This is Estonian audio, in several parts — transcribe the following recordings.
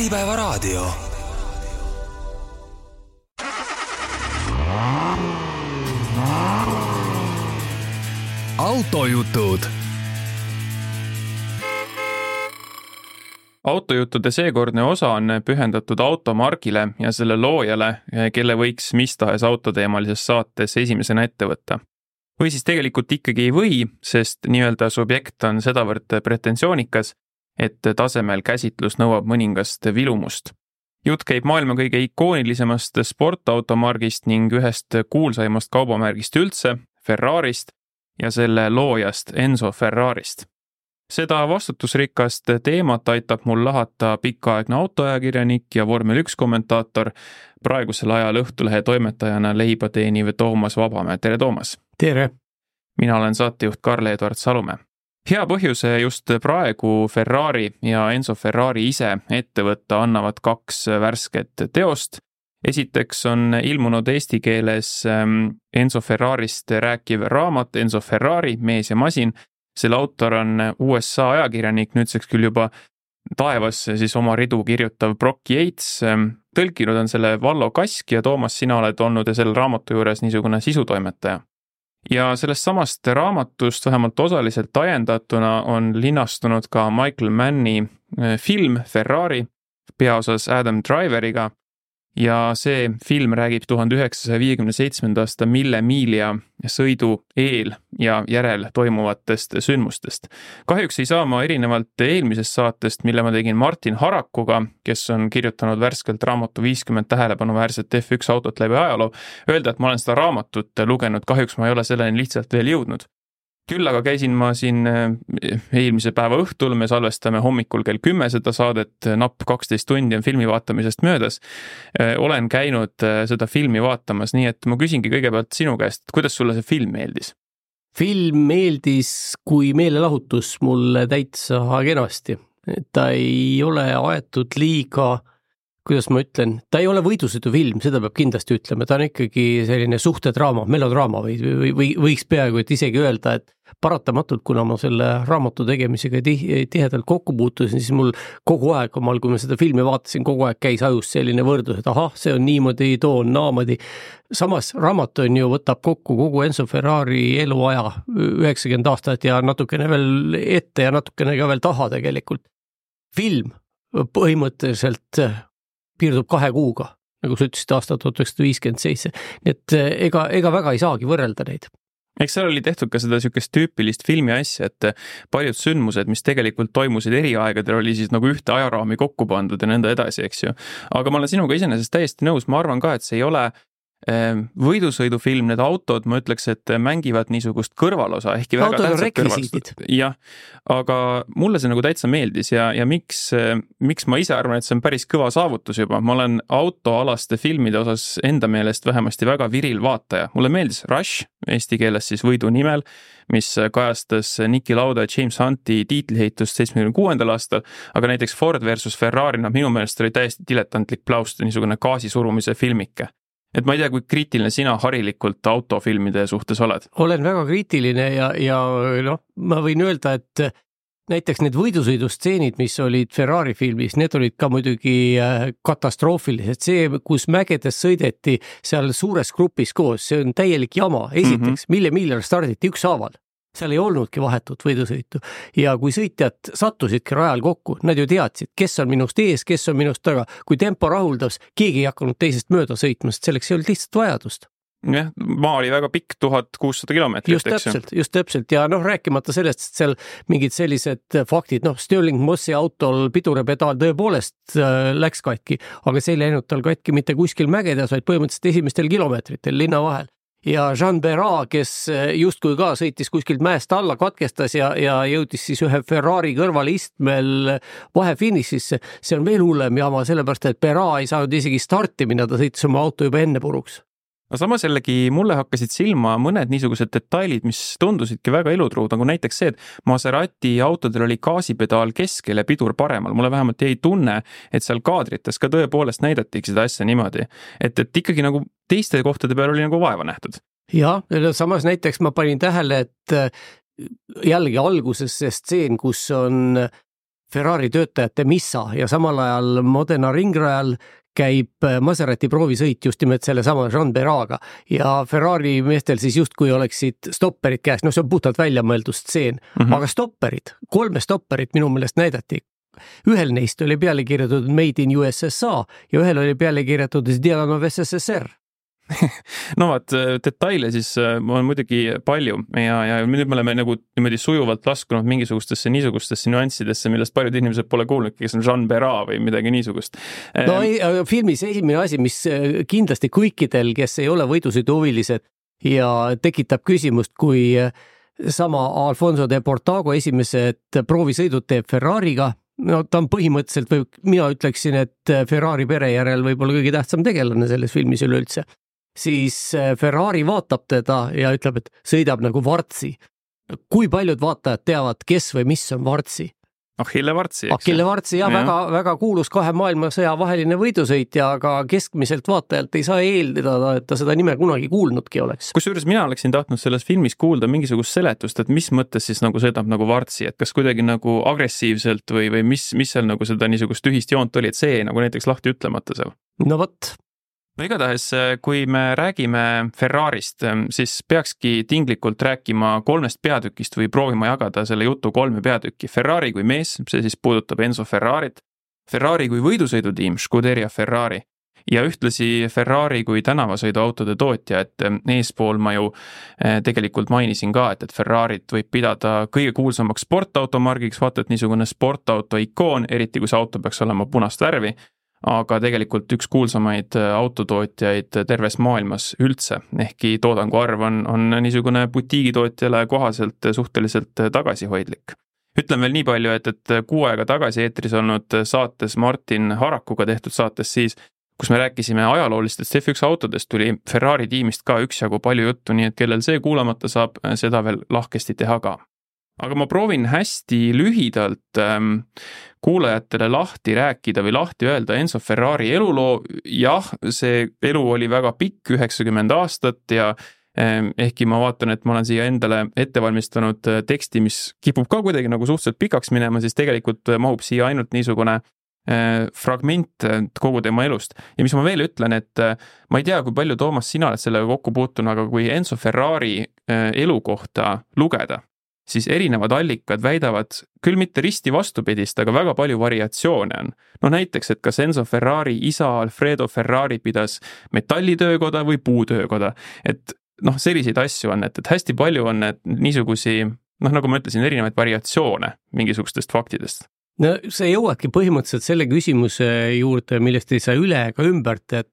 Äripäevaraadio. autojutud. autojuttude seekordne osa on pühendatud automargile ja selle loojale, kelle võiks mis tahes autoteemalises saates esimesena ette võtta või siis tegelikult ikkagi ei või, sest nii-öelda subjekt on sedavõrd pretensioonikas, et tasemel käsitlus nõuab mõningast vilumust. jutt käib maailma kõige ikoonilisemast sportautomargist ning ühest kuulsaimast kaubamärgist üldse, Ferrarist ja selle loojast Enzo Ferrarist. seda vastutusrikast teemat aitab mul lahata pikaaegne autoajakirjanik ja vormel üks kommentaator, praegusel ajal Õhtulehe toimetajana leiba teeniv Toomas Vabamäe, tere Toomas! tere! mina olen saatejuht Karl-Edvard Salumäe hea põhjuse just praegu Ferrari ja Enzo Ferrari ise ette võtta annavad kaks värsket teost. esiteks on ilmunud eesti keeles ähm, Enzo Ferrarist rääkiv raamat Enzo Ferrari, mees ja masin. selle autor on USA ajakirjanik, nüüdseks küll juba taevasse siis oma ridu kirjutav Brock Yates. Ähm, tõlkinud on selle Vallo Kask ja Toomas, sina oled olnud selle raamatu juures niisugune sisutoimetaja ja sellest samast raamatust vähemalt osaliselt ajendatuna on linastunud ka Michael Manni äh, film Ferrari peaosas Adam Driveriga ja see film räägib tuhande üheksasaja viiekümne seitsmenda aasta Mille Milia sõidu eel ja järel toimuvatest sündmustest. kahjuks ei saa ma erinevalt eelmisest saatest, mille ma tegin Martin Harakuga, kes on kirjutanud värskelt raamatu viiskümmend tähelepanuväärset F1 autot läbi ajaloo, öelda, et ma olen seda raamatut lugenud, kahjuks ma ei ole selleni lihtsalt veel jõudnud küll aga käisin ma siin eh, eelmise päeva õhtul, me salvestame hommikul kell kümme seda saadet, napp kaksteist tundi on filmi vaatamisest möödas. Eh, olen käinud eh, seda filmi vaatamas, nii et ma küsingi kõigepealt sinu käest, kuidas sulle see film meeldis? film meeldis kui meelelahutus mulle täitsa kenasti, ta ei ole aetud liiga kuidas ma ütlen, ta ei ole võidusõidufilm, seda peab kindlasti ütlema, ta on ikkagi selline suhtedraama, melodraama või, või, või võiks peaaegu et isegi öelda, et paratamatult, kuna ma selle raamatu tegemisega tihedalt kokku puutusin, siis mul kogu aeg omal, kui ma seda filmi vaatasin, kogu aeg käis ajus selline võrdlus, et ahah, see on niimoodi, too on naamoodi. samas raamat on ju, võtab kokku kogu Enzo Ferrari eluaja, üheksakümmend aastat ja natukene veel ette ja natukene ka veel taha tegelikult. film põhimõtteliselt piirdub kahe kuuga, nagu sa ütlesid, aastal tuhat üheksasada viiskümmend seitse. nii et eh, ega, ega väga ei saagi võrrelda neid eks seal oli tehtud ka seda niisugust tüüpilist filmi asja, et paljud sündmused, mis tegelikult toimusid eri aegadel, oli siis nagu ühte ajaraami kokku pandud ja nõnda edasi, eks ju. aga ma olen sinuga iseenesest täiesti nõus, ma arvan ka, et see ei ole võidusõidufilm, need autod, ma ütleks, et mängivad niisugust kõrvalosa, ehkki väga tähtsat kõrvalust. jah, aga mulle see nagu täitsa meeldis ja, ja miks, miks ma ise arvan, et see on päris kõva saavutus juba, ma olen autoalaste filmide osas enda meelest vähemasti väga viril vaataja. mulle meeldis Rush, eesti keeles siis Võidu nimel, mis kajastas Niki Lauda ja James Hunti tiitliheitust seitsmekümne kuuendal aastal, aga näiteks Ford versus Ferrari, noh minu meelest oli täiesti diletantlik plaust, niisugune gaasisurumise filmike et ma ei tea, kui kriitiline sina harilikult autofilmide suhtes oled? olen väga kriitiline ja, ja noh, ma võin öelda, et näiteks need võidusõidustseenid, mis olid Ferrari filmis, need olid ka muidugi äh, katastroofilised, see, kus mägedes sõideti seal suures grupis koos, see on täielik jama, esiteks mm, -hmm. mille miljonil starditi ükshaaval seal ei olnudki vahetut võidusõitu. Ja kui sõitjad sattusidki rajal kokku, nad ju teadsid, kes on minust ees, kes on minust taga. kui tempo rahuldas, keegi ei hakanud teisest mööda sõitma, sest selleks ei olnud lihtsalt vajadust. Jah, maa oli väga pikk, tuhat kuussada kilomeetrit. just täpselt, just täpselt. Ja noh, rääkimata sellest, et seal mingid sellised faktid, noh, Stirling Mossi autol piduripedaal tõepoolest äh, läks katki, aga see ei läinud tal katki mitte kuskil mägedes, vaid põhimõtteliselt esimestel kilomeetritel linna vahel ja Jean Berra, kes eh, justkui ka sõitis kuskilt mäest alla, katkestas ja, ja jõudis siis ühe Ferrari kõrval istmel vahefinišisse. see on veel hullem jama, sellepärast et Berra ei saanud isegi starti minna, ta sõitis oma auto juba enne puruks no samas jällegi mulle hakkasid silma mõned niisugused detailid, mis tundusidki väga elutruud, nagu näiteks see, et Maserati autodel oli gaasipedaal keskel ja pidur paremal, mulle vähemalt jäi tunne, et seal kaadrites ka tõepoolest näidatigi seda asja niimoodi. et, et ikkagi nagu teiste kohtade peal oli nagu vaeva nähtud. jah, samas näiteks ma panin tähele, et äh, jällegi alguses see stseen, kus on Ferrari töötajate missa ja samal ajal Modena ringrajal käib äh, Maserati proovisõit just nimelt sellesama Jean Beraga ja Ferrari meestel siis justkui oleksid stopperid käes, noh, see on puhtalt väljamõeldud stseen mm, -hmm. aga stopperid, kolme stopperit minu meelest näidati. ühel neist oli peale kirjutatud Made in USSA ja ühel oli peale kirjutatud Dialog of SSSR no vot, äh, detaile siis äh, on muidugi palju ja, ja nüüd me oleme nagu niimoodi sujuvalt laskunud mingisugustesse niisugustesse nüanssidesse, millest paljud inimesed pole kuulnudki, kes on Jean Berat või midagi niisugust. no ei, filmis esimene asi, mis äh, kindlasti kõikidel, kes ei ole võidusõiduhuvilised ja tekitab küsimust, kui sama Alfonso de Portago esimesed proovisõidud teeb Ferrari'ga, no ta on põhimõtteliselt või mina ütleksin, et Ferrari pere järel võib-olla kõige tähtsam tegelane selles filmis üleüldse siis äh, Ferrari vaatab teda ja ütleb, et sõidab nagu Vartsi. kui paljud vaatajad teavad, kes või mis on Vartsi? Achille Vartsi. Achille Vartsi jah ja., väga, väga kuulus kahe maailmasõja vaheline võidusõitja, aga keskmiselt vaatajalt ei saa eeldada, et ta seda nime kunagi kuulnudki oleks. kusjuures mina oleksin tahtnud selles filmis kuulda mingisugust seletust, et mis mõttes siis nagu sõidab nagu Vartsi, et kas kuidagi nagu agressiivselt või, või mis, mis seal nagu seda niisugust ühist joont oli, et see jäi nagu näiteks lahti ütlemata seal? no vot, no igatahes, äh, kui me räägime Ferrarist, ähm, siis peakski tinglikult rääkima kolmest peatükist või proovima jagada selle jutu kolme peatükki. Ferrari kui mees, see siis puudutab Enzo Ferrarit, Ferrari kui võidusõidutiim, Scuderia Ferrari. Ja ühtlasi Ferrari kui tänavasõiduautode tootja, et ähm, eespool ma ju äh, tegelikult mainisin ka, et, et Ferrarit võib pidada kõige kuulsamaks sportautomargiks, vaata et niisugune sportauto ikoon, eriti kui see auto peaks olema punast värvi aga tegelikult üks kuulsamaid äh, autotootjaid terves maailmas üldse, ehkki toodangu arv on, on niisugune butiigitootjale kohaselt suhteliselt tagasihoidlik. ütlen veel nii palju, et, et kuu aega tagasi eetris olnud saates Martin Harakuga tehtud saates siis, kus me rääkisime ajaloolistest F1 autodest, tuli Ferrari tiimist ka üksjagu palju juttu, nii et kellel see kuulamata saab, seda veel lahkesti teha ka aga ma proovin hästi lühidalt ähm, kuulajatele lahti rääkida või lahti öelda Enzo Ferrari eluloo. jah, see elu oli väga pikk, üheksakümmend aastat ja ähm, ehkki ma vaatan, et ma olen siia endale ette valmistanud äh, teksti, mis kipub ka kuidagi nagu suhteliselt pikaks minema, siis tegelikult äh, mahub siia ainult niisugune äh, fragment kogu tema elust. ja mis ma veel ütlen, et ma ei tea, kui palju, Toomas, sina oled sellega kokku puutunud, aga kui Enzo Ferrari elu kohta lugeda, siis erinevad allikad väidavad küll mitte risti vastupidist, aga väga palju variatsioone on. no näiteks, et kas Enzo Ferrari isa Alfredo Ferrari pidas metallitöökoda või puutöökoda, et noh, selliseid asju on, et, et hästi palju on need niisugusi noh, nagu ma ütlesin, erinevaid variatsioone mingisugustest faktidest. No see jõuabki põhimõtteliselt selle küsimuse juurde, millest ei saa üle ega ümbert, et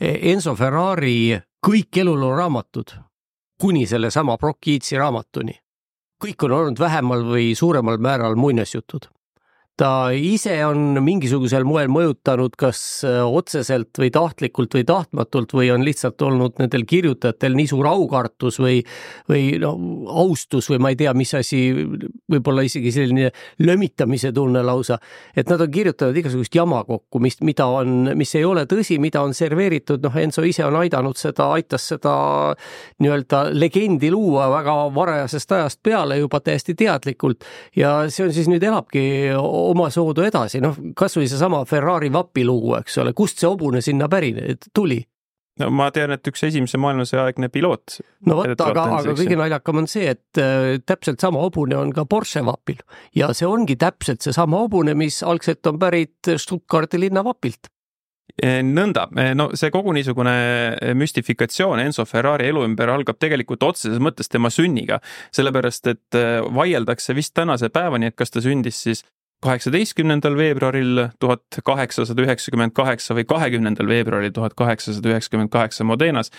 Enzo Ferrari kõik elulooraamatud kuni sellesama Brock Keatsi raamatuni kõik on olnud vähemal või suuremal määral muinasjutud ta ise on mingisugusel moel mõjutanud kas äh, otseselt või tahtlikult või tahtmatult või on lihtsalt olnud nendel kirjutajatel nii suur aukartus või, või no austus või ma ei tea, mis asi, võib-olla isegi selline lömitamise tunne lausa, et nad on kirjutanud igasugust jama kokku, mis, mida on, mis ei ole tõsi, mida on serveeritud, noh, Enso ise on aidanud seda, aitas seda nii-öelda legendi luua väga varajasest ajast peale juba täiesti teadlikult. Ja see on siis nüüd elabki omasoodu edasi, noh, kasvõi seesama Ferrari vapi lugu, eks ole, kust see hobune sinna pärine tuli? no ma tean, et üks esimese maailmasõja aegne piloot. no vot, aga, aga kõige naljakam on see, et äh, täpselt sama hobune on ka Porsche vapil. Ja see ongi täpselt seesama hobune, mis algselt on pärit Stuttgardi linnavapilt Eh, nõnda, eh, no see kogu niisugune eh, müstifikatsioon Enzo Ferrari elu ümber algab tegelikult otseses mõttes tema sünniga, sellepärast et vaieldakse vist tänase päevani, et kas ta sündis siis kaheksateistkümnendal veebruaril tuhat kaheksasada üheksakümmend kaheksa või kahekümnendal veebruaril tuhat kaheksasada üheksakümmend kaheksa Modenas.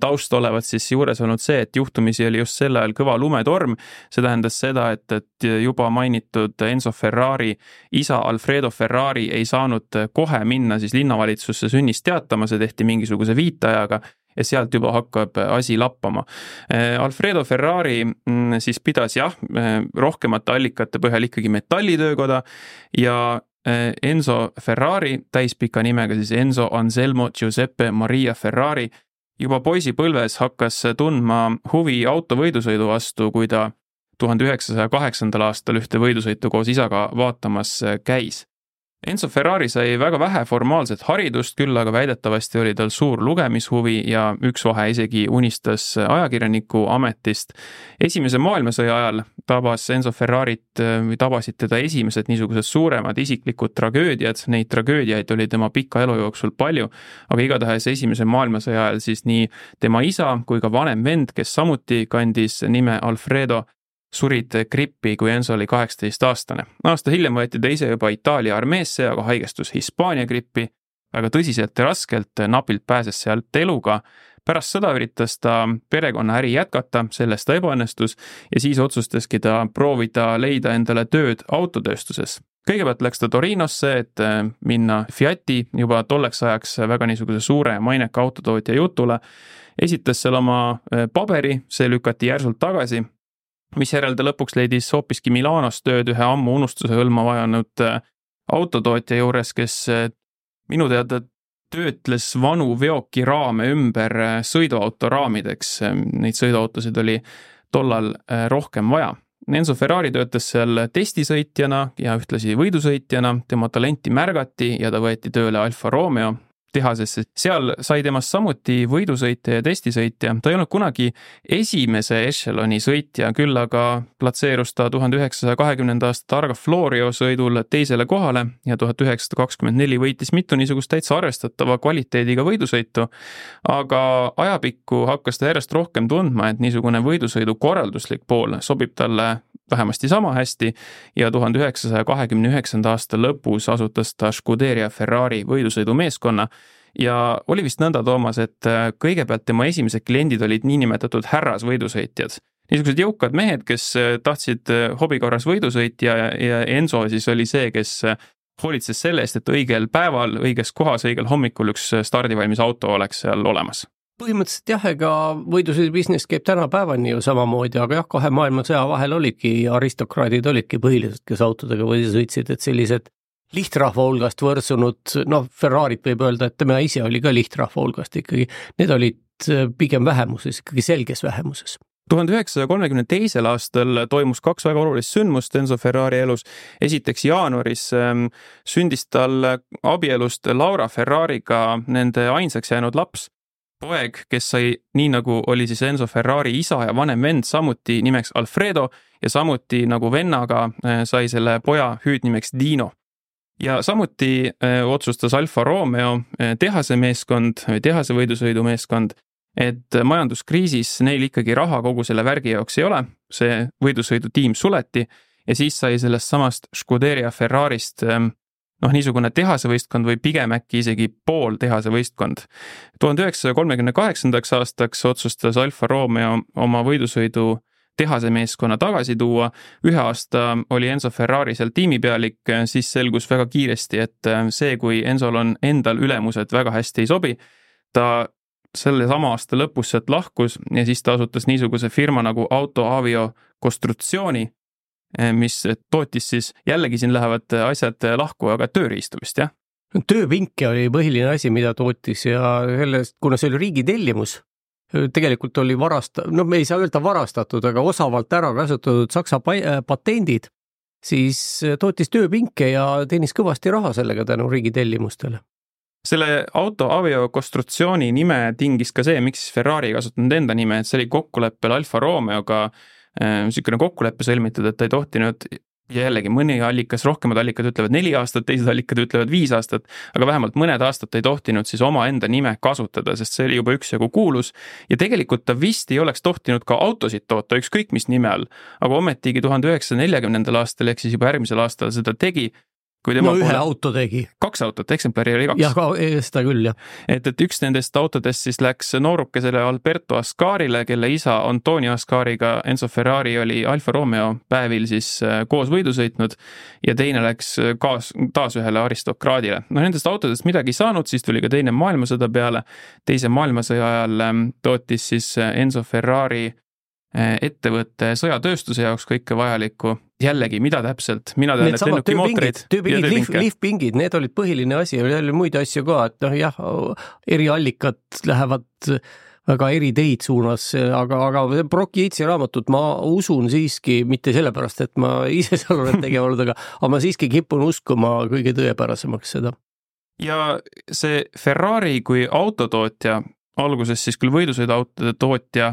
taust olevat siis juures olnud see, et juhtumisi oli just sel ajal kõva lumetorm. see tähendas seda, et, et juba mainitud Enzo Ferrari isa Alfredo Ferrari ei saanud kohe minna siis linnavalitsusse sünnist teatama, see tehti mingisuguse viiteajaga ja sealt juba hakkab asi lappama. Äh, Alfredo Ferrari mm, siis pidas jah, äh, rohkemate allikate põhjal ikkagi metallitöökoda ja äh, Enzo Ferrari, täispika nimega siis Enzo Anselmo Giuseppe Maria Ferrari, juba poisipõlves hakkas tundma huvi autovõidusõidu vastu, kui ta tuhande üheksasaja kaheksandal aastal ühte võidusõitu koos isaga vaatamas käis Enzo Ferrari sai väga vähe formaalset haridust, küll aga väidetavasti oli tal suur lugemishuvi ja üks vahe isegi unistas ajakirjaniku ametist. esimese maailmasõja ajal tabas Enzo Ferrarit või tabasid teda esimesed niisugused suuremad isiklikud tragöödiad, neid tragöödiaid oli tema pika elu jooksul palju, aga igatahes esimese maailmasõja ajal siis nii tema isa kui ka vanem vend, kes samuti kandis nime Alfredo, surid grippi, kui Enzo oli kaheksateistaastane. aasta hiljem võeti ta ise juba Itaalia armeesse, aga haigestus Hispaania grippi väga tõsiselt ja raskelt, napilt pääses sealt eluga. pärast sõda üritas ta perekonnaäri jätkata, selles ta ebaõnnestus ja siis otsustaski ta proovida leida endale tööd autotööstuses kõigepealt läks ta Torinosse, et äh, minna Fiati juba tolleks ajaks väga niisuguse suure maineka autotootja jutule. esitas seal oma äh, paberi, see lükati järsult tagasi misjärel ta lõpuks leidis hoopiski Milanos tööd ühe ammu unustuse hõlma vajanud äh, autotootja juures, kes äh, minu teada töötles vanu veokiraame ümber äh, sõiduauto raamideks. Neid sõiduautosid oli tollal rohkem vaja. Enzo Ferrari töötas seal testisõitjana ja ühtlasi võidusõitjana, tema talenti märgati ja ta võeti tööle Alfa Romeo tehasesse, seal sai temast samuti võidusõitja ja testisõitja, ta ei olnud kunagi esimese ešeloni sõitja, küll aga platseerus ta tuhande üheksasaja kahekümnenda aasta Targa Florio sõidul teisele kohale ja tuhat üheksasada kakskümmend neli võitis mitu niisugust täitsa arvestatava kvaliteediga võidusõitu. aga ajapikku hakkas ta järjest rohkem tundma, et niisugune võidusõidu korralduslik pool sobib talle vähemasti sama hästi ja tuhande üheksasaja kahekümne üheksanda aasta lõpus asutas ta Scuderia Ferrari võidusõidumeeskonna ja oli vist nõnda, Toomas, et äh, kõigepealt tema esimesed kliendid olid niinimetatud härrasvõidusõitjad. niisugused jõukad mehed, kes äh, tahtsid äh, hobi korras võidu sõita ja, ja Enzo siis oli see, kes hoolitses selle eest, et õigel päeval, õiges kohas, õigel hommikul üks stardivalmis auto oleks seal olemas põhimõtteliselt jah, ega võidusõidu business käib tänapäevani ju samamoodi, aga jah, kahe maailmasõja vahel olidki aristokraadid olidki põhilised, kes autodega võidu sõitsid, et sellised lihtrahva hulgast võrsunud, noh, Ferrarit võib öelda, et tema ise oli ka lihtrahva hulgast ikkagi, need olid äh, pigem vähemuses, ikkagi selges vähemuses tuhande üheksasaja kolmekümne teisel aastal toimus kaks väga olulist sündmust Enzo Ferrari elus. esiteks jaanuaris ähm, sündis tal abielust Laura Ferrariga nende ainsaks jäänud laps poeg, kes sai, nii nagu oli siis Enzo Ferrari isa ja vanem vend, samuti nimeks Alfredo ja samuti nagu vennaga eh, sai selle poja hüüdnimeks Dino. Ja samuti eh, otsustas Alfa Romeo eh, tehase meeskond tehase võidusõidumeeskond, et majanduskriisis neil ikkagi raha kogu selle värgi jaoks ei ole, see võidusõidutiim suleti ja siis sai sellest samast Scuderia Ferrarist noh, niisugune tehasevõistkond või pigem äkki isegi pool tehasevõistkond. tuhande üheksasaja kolmekümne kaheksandaks aastaks otsustas Alfa Romeo oma võidusõidu tehasemeeskonna tagasi tuua. ühe aasta oli Enzo Ferrari seal tiimipealik, siis selgus väga kiiresti, et see, kui Enzol on endal ülemused väga hästi ei sobi, ta selle sama aasta lõpus sealt lahkus ja siis ta asutas niisuguse firma nagu Auto Avio Konstruktsiooni Eh, mis tootis siis, jällegi siin lähevad asjad lahku, aga tööriistu vist, jah? tööpinke oli põhiline asi, mida tootis ja sellest, kuna see oli riigi tellimus, tegelikult oli varasta-, no me ei saa öelda varastatud, aga osavalt ära kasutatud Saksa patendid, siis tootis tööpinke ja teenis kõvasti raha sellega tänu riigi tellimustele. Selle auto avio konstruktsiooni nime tingis ka see, miks Ferrari ei kasutanud enda nime, et see oli kokkuleppel Alfa Romeoga Äh, niisugune kokkulepe sõlmitud, et ta ei tohtinud ja jällegi mõni allikas, rohkemad allikad ütlevad neli aastat, teised allikad ütlevad viis aastat, aga vähemalt mõned aastad ta ei tohtinud siis omaenda nime kasutada, sest see oli juba üksjagu kuulus. ja tegelikult ta vist ei oleks tohtinud ka autosid toota ükskõik mis nime all, aga ometigi tuhande üheksasaja neljakümnendal aastal ehk siis juba järgmisel aastal seda tegi kui tema no ühe poole... auto tegi. kaks autot, eksemplari oli kaks. jah, seda küll, jah. et, et üks nendest autodest siis läks noorukesele Alberto Ascarile, kelle isa Antonio Ascariga Enzo Ferrari oli Alfa Romeo päevil siis äh, koos võidu sõitnud ja teine läks äh, kaas, taas ühele aristokraadile. no nendest autodest midagi ei saanud, siis tuli ka teine maailmasõda peale. teise maailmasõja ajal tootis siis Enzo Ferrari ettevõtte sõjatööstuse jaoks kõike vajalikku. Jällegi, mida täpselt, mina tean, et lennukimootoreid. tööpingid, lift, liftpingid, need olid põhiline asi, oli muid asju ka, et noh, jah, eriallikad lähevad väga eri teid suunas, aga, aga Brock Yatesi raamatut ma usun siiski, mitte sellepärast, et ma ise seal olen tegev olnud, aga, aga ma siiski kipun uskuma kõige tõepärasemaks seda. Ja see Ferrari kui autotootja alguses siis küll võidusõiduautode tootja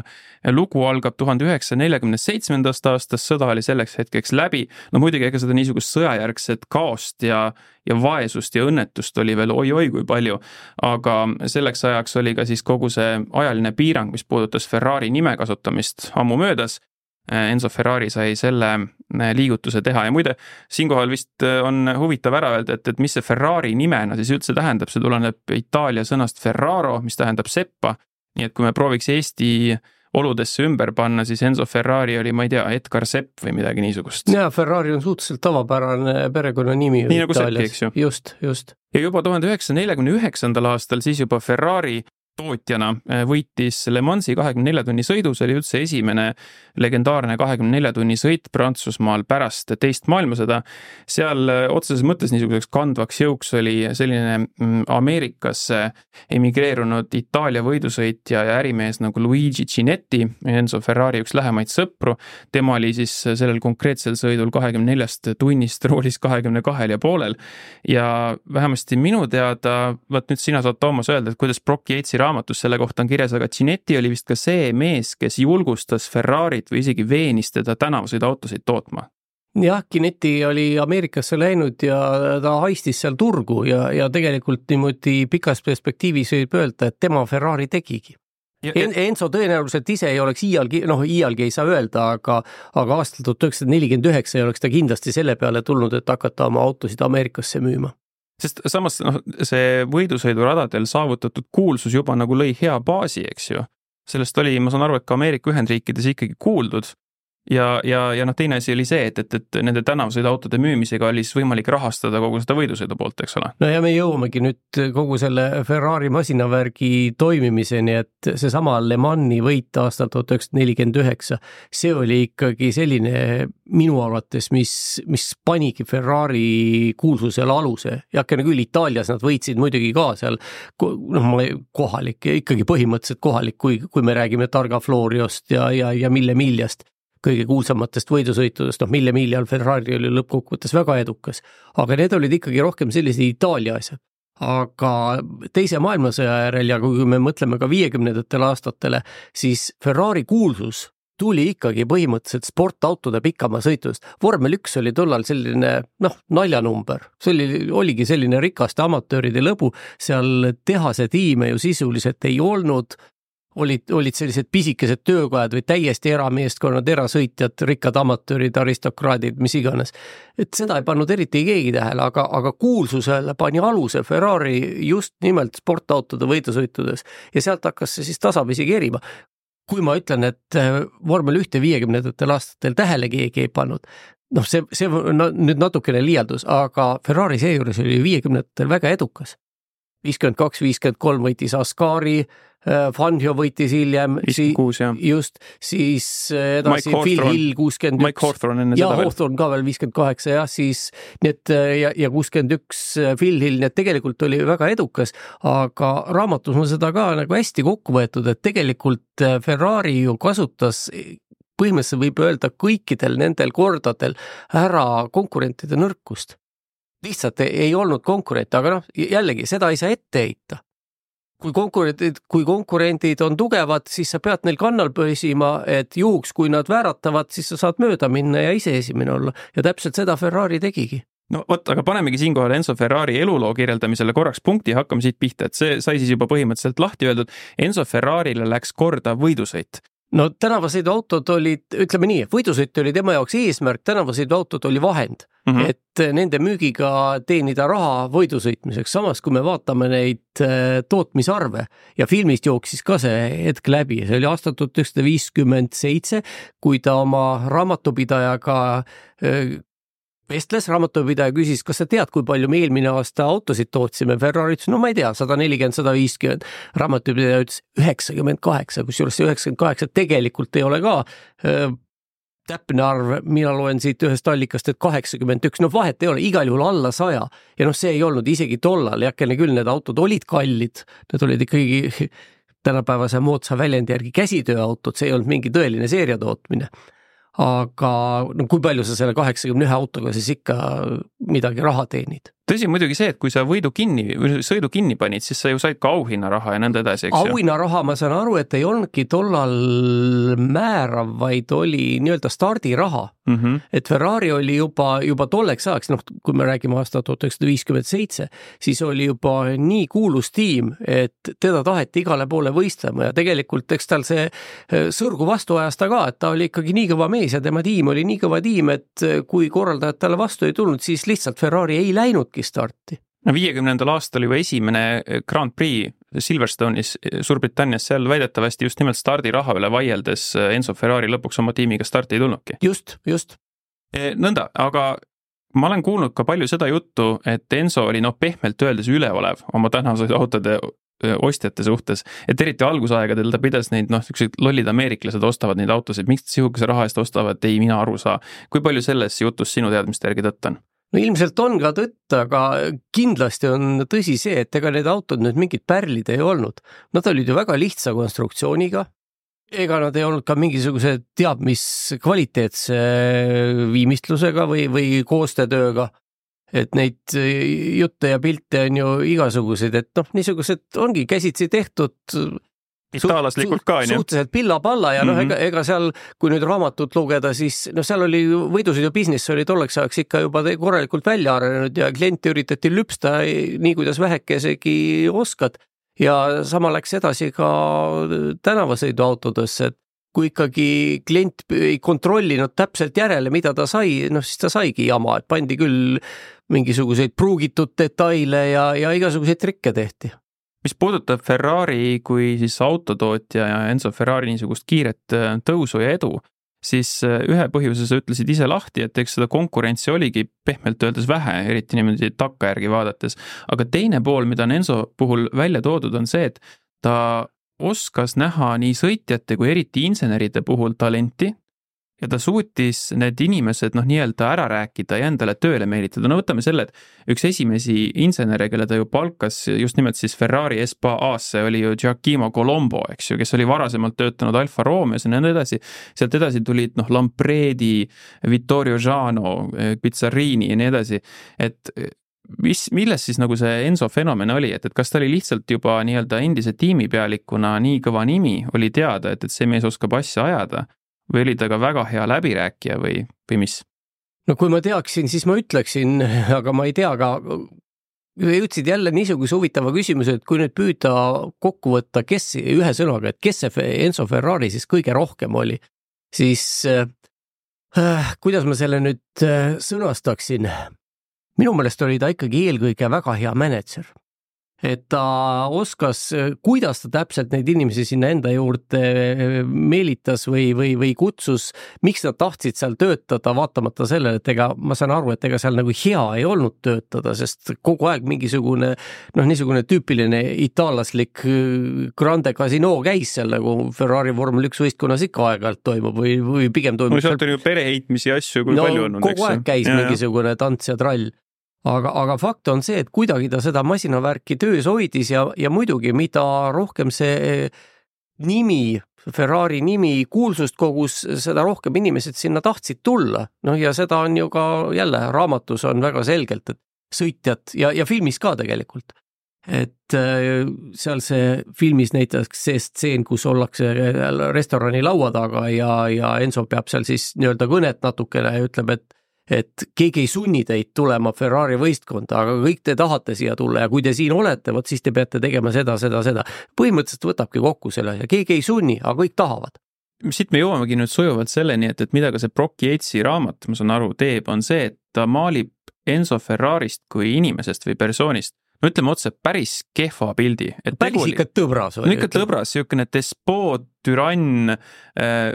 lugu algab tuhande üheksasaja neljakümne seitsmendast aastast, sõda oli selleks hetkeks läbi. no muidugi, ega seda niisugust sõjajärgset kaost ja, ja vaesust ja õnnetust oli veel oi-oi kui palju. aga selleks ajaks oli ka siis kogu see ajaline piirang, mis puudutas Ferrari nime kasutamist ammu möödas Enzo Ferrari sai selle äh, liigutuse teha ja muide, siinkohal vist äh, on huvitav ära öelda, et, et mis see Ferrari nimena siis üldse tähendab, see tuleneb Itaalia sõnast Ferraro, mis tähendab seppa. nii et kui me prooviks Eesti oludesse ümber panna, siis Enzo Ferrari oli, ma ei tea, Edgar Sepp või midagi niisugust. jaa, Ferrari on suhteliselt tavapärane perekonnanimi. nii nagu Seppi, eks ju. just, just. ja juba tuhande üheksasaja neljakümne üheksandal aastal siis juba Ferrari tootjana äh, võitis Le Mansi kahekümne nelja tunni sõidu, see oli üldse esimene legendaarne kahekümne nelja tunni sõit Prantsusmaal pärast teist maailmasõda. seal äh, otseses mõttes niisuguseks kandvaks jõuks oli selline mm, Ameerikasse emigreerunud Itaalia võidusõitja ja ärimees nagu Luigi Cinetti, Enzo Ferrari üks lähemaid sõpru. tema oli siis sellel konkreetsel sõidul kahekümne neljast tunnist roolis kahekümne kahel ja poolel ja vähemasti minu teada, vot nüüd sina saad, Toomas, öelda, et kuidas Brock Yatesi raamatus selle kohta on kirjas, aga Cinetti oli vist ka see mees, kes julgustas Ferrarit või isegi veenis teda tänavasõiduautosid tootma jah, Kinetti oli Ameerikasse läinud ja ta haistis seal turgu ja, ja tegelikult niimoodi pikas perspektiivis võib öelda, et tema Ferrari tegigi. En, Enso tõenäoliselt ise ei oleks iialgi, noh, iialgi ei saa öelda, aga, aga aastal tuhat üheksasada nelikümmend üheksa ei oleks ta kindlasti selle peale tulnud, et hakata oma autosid Ameerikasse müüma sest samas noh, see võidusõiduradadel saavutatud kuulsus juba nagu lõi hea baasi, eks ju. sellest oli, ma saan aru, et ka Ameerika Ühendriikides ikkagi kuuldud ja, ja, ja noh, teine asi oli see, et, et, et nende tänavasõiduautode müümisega oli siis võimalik rahastada kogu seda võidusõidu poolt, eks ole. no ja me jõuamegi nüüd kogu selle Ferrari masinavärgi toimimiseni, et seesama Le Mani võit aastal tuhat üheksasada nelikümmend üheksa, see oli ikkagi selline minu arvates, mis, mis panigi Ferrari kuulsusele aluse. heakene küll, Itaalias nad võitsid muidugi ka seal, noh, kohalik, ikkagi põhimõtteliselt kohalik, kui, kui me räägime Targa Floriost ja, ja, ja Mille Miljast kõige kuulsamatest võidusõitudest, noh Mille Miljal Ferrari oli lõppkokkuvõttes väga edukas, aga need olid ikkagi rohkem sellised Itaalia asjad. aga teise maailmasõja järel ja kui me mõtleme ka viiekümnendatele aastatele, siis Ferrari kuulsus tuli ikkagi põhimõtteliselt sportautode pikamaasõitudest. vormel üks oli tollal selline noh, naljanumber, see oli, oligi selline rikaste amatööride lõbu, seal tehase tiime ju sisuliselt ei olnud, olid, olid sellised pisikesed töökojad või täiesti erameeskonnad, erasõitjad, rikkad amatöörid, aristokraadid, mis iganes. et seda ei pannud eriti keegi tähele, aga, aga kuulsusele pani aluse Ferrari just nimelt sportautode võidusõitudes ja sealt hakkas see siis tasapisi kerima. kui ma ütlen, et äh, vormel ühte viiekümnendatel aastatel tähele keegi ei pannud, noh, see, see no, nüüd natukene liialdus, aga Ferrari seejuures oli viiekümnendatel väga edukas viiskümmend kaks, viiskümmend kolm võitis Ascari, Fangio võitis hiljem. just, siis äh, edasi Phil Hill kuuskümmend üks. Mike Hawthorne enne ja, seda veel. Hawthorne ka veel viiskümmend kaheksa jah, siis nii et äh, ja, ja kuuskümmend üks Phil Hill, nii et tegelikult oli väga edukas, aga raamatus on seda ka nagu hästi kokku võetud, et tegelikult Ferrari ju kasutas põhimõtteliselt võib öelda kõikidel nendel kordadel ära konkurentide nõrkust lihtsalt ei olnud konkurente, aga noh, jällegi seda ei saa ette heita kui konkurendid, kui konkurendid on tugevad, siis sa pead neil kannal püsima, et juhuks, kui nad vääratavad, siis sa saad mööda minna ja ise esimene olla. Ja täpselt seda Ferrari tegigi. No vot, aga panemegi siinkohal Enzo Ferrari eluloo kirjeldamisele korraks punkti hakkame siit pihta, et see sai siis juba põhimõtteliselt lahti öeldud. Enzo Ferrarile läks korda võidusõit no tänavasõiduautod olid, ütleme nii, võidusõit oli tema jaoks eesmärk, tänavasõiduautod oli vahend mm, -hmm. et nende müügiga teenida raha võidu sõitmiseks, samas kui me vaatame neid äh, tootmisarve ja filmist jooksis ka see hetk läbi, see oli aastal tuhat üheksasada viiskümmend seitse, kui ta oma raamatupidajaga äh, vestles, raamatupidaja küsis, kas sa tead, kui palju me eelmine aasta autosid tootsime, Ferrari ütles, no ma ei tea, sada nelikümmend, sada viiskümmend. raamatupidaja ütles üheksakümmend kaheksa, kusjuures see üheksakümmend kaheksa tegelikult ei ole ka öö, täpne arv, mina loen siit ühest allikast, et kaheksakümmend üks, noh vahet ei ole, igal juhul alla saja. ja noh, see ei olnud isegi tollal, heakene küll, need autod olid kallid, need olid ikkagi tänapäevase moodsa väljendi järgi käsitööautot, see ei olnud mingi tõeline seeriatootmine aga no kui palju sa selle kaheksakümne ühe autoga siis ikka midagi raha teenid? Tõsi muidugi see, et kui sa võidu kinni sõidu kinni panid, siis sa ju said ka auhinnaraha ja nõnda edasi, eks ju? auhinnaraha, ma saan aru, et ei olnudki tollal määrav, vaid oli nii-öelda stardiraha mm. -hmm. et Ferrari oli juba, juba tolleks ajaks, noh, kui me räägime aastat tuhat üheksasada viiskümmend seitse, siis oli juba nii kuulus tiim, et teda taheti igale poole võistlema ja tegelikult eks tal see eh, sõrgu vastu ajas ta ka, et ta oli ikkagi nii kõva mees ja tema tiim oli nii kõva tiim, et kui korraldajad talle vastu ei tulnud, siis lihtsalt Ferrari ei läinud starti. no viiekümnendal aastal juba esimene Grand Prix Silverstone'is Suurbritannias, seal väidetavasti just nimelt stardiraha üle vaieldes Enzo Ferrari lõpuks oma tiimiga starti ei tulnudki. just, just. Nõnda, aga ma olen kuulnud ka palju seda juttu, et Enzo oli noh, pehmelt öeldes üleolev oma tänavasõiduautode e, ostjate suhtes, et eriti algusaegadel ta pidas neid noh, niisugused lollid ameeriklased ostavad neid autosid, miks sihukese raha eest ostavad, ei mina aru saa. kui palju selles jutus sinu teadmiste järgi tõtt on? No ilmselt on ka tõtt, aga kindlasti on tõsi see, et ega need autod nüüd mingid pärlid ei olnud. Nad olid ju väga lihtsa konstruktsiooniga. ega nad ei olnud ka mingisuguse teab mis kvaliteetse viimistlusega või, või koostöötööga. et neid jutte ja pilte on ju igasuguseid, et noh, niisugused ongi käsitsi tehtud itaallaslikult ka, on ju. suhteliselt pilla-palla ja noh mm -hmm., ega, ega seal, kui nüüd raamatut lugeda, siis noh, seal oli võidusõidu business oli tolleks ajaks ikka juba korralikult välja arenenud ja kliente üritati lüpsta nii, kuidas vähekesegi oskad. ja sama läks edasi ka tänavasõiduautodesse, et kui ikkagi klient ei kontrollinud täpselt järele, mida ta sai, noh siis ta saigi jama, et pandi küll mingisuguseid pruugitud detaile ja, ja igasuguseid trikke tehti mis puudutab Ferrari kui siis autotootja ja Enzo Ferrari niisugust kiiret äh, tõusu ja edu, siis äh, ühe põhjuse sa ütlesid ise lahti, et eks seda konkurentsi oligi pehmelt öeldes vähe, eriti niimoodi takkajärgi vaadates. aga teine pool, mida on Enzo puhul välja toodud, on see, et ta oskas näha nii sõitjate kui eriti inseneride puhul talenti ja ta suutis need inimesed noh, nii-öelda ära rääkida ja endale tööle meelitada, no võtame selle, et üks esimesi insenere, kelle ta ju palkas just nimelt siis Ferrari SPA-sse oli ju Giacomo Colombo, eks ju, kes oli varasemalt töötanud Alfa Romeos ja nõnda edasi. sealt edasi tulid noh, Lampredi, Vittorio Jano, Pizzarini ja nii edasi, et mis, milles siis nagu see Enso fenomen oli, et, et kas ta oli lihtsalt juba nii-öelda endise tiimipealikuna nii kõva nimi, oli teada, et, et see mees oskab asja ajada või oli ta ka väga hea läbirääkija või, või mis? no kui ma teaksin, siis ma ütleksin, aga ma ei tea ka. jõudsid jälle niisuguse huvitava küsimuse, et kui nüüd püüda kokku võtta, kes ühe sõnaga, et kes see Enzo Ferrari siis kõige rohkem oli, siis äh, kuidas ma selle nüüd äh, sõnastaksin? minu meelest oli ta ikkagi eelkõige väga hea mänedžer et ta oskas, kuidas ta täpselt neid inimesi sinna enda juurde meelitas või, või, või kutsus, miks nad tahtsid seal töötada, vaatamata sellele, et ega ma saan aru, et ega seal nagu hea ei olnud töötada, sest kogu aeg mingisugune noh, niisugune tüüpiline itaallaslik Grande Casino käis seal nagu Ferrari vormel üks võistkonnas ikka aeg-ajalt toimub või, või pigem toimub. no sealt on ju pereheitmisi ja asju kui no, palju eks. kogu aeg käis ja, mingisugune tants ja trall aga, aga fakt on see, et kuidagi ta seda masinavärki töös hoidis ja, ja muidugi, mida rohkem see nimi, Ferrari nimi kuulsust kogus, seda rohkem inimesed sinna tahtsid tulla. noh, ja seda on ju ka jälle raamatus on väga selgelt, et sõitjad ja, ja filmis ka tegelikult. et äh, seal see filmis näiteks see stseen, kus ollakse restorani laua taga ja, ja Enso peab seal siis nii-öelda kõnet natukene ja ütleb, et et keegi ei sunni teid tulema Ferrari võistkonda, aga kõik te tahate siia tulla ja kui te siin olete, vot siis te peate tegema seda, seda, seda. põhimõtteliselt võtabki kokku selle ja keegi ei sunni, aga kõik tahavad. siit me jõuamegi nüüd sujuvalt selleni, et, et mida ka see Brock Yatesi raamat, ma saan aru, teeb, on see, et ta maalib Enzo Ferrarist kui inimesest või persoonist no ütleme otse, päris kehva pildi. päris ikka tõbras no ikka tõbras, niisugune despoot, türann äh,,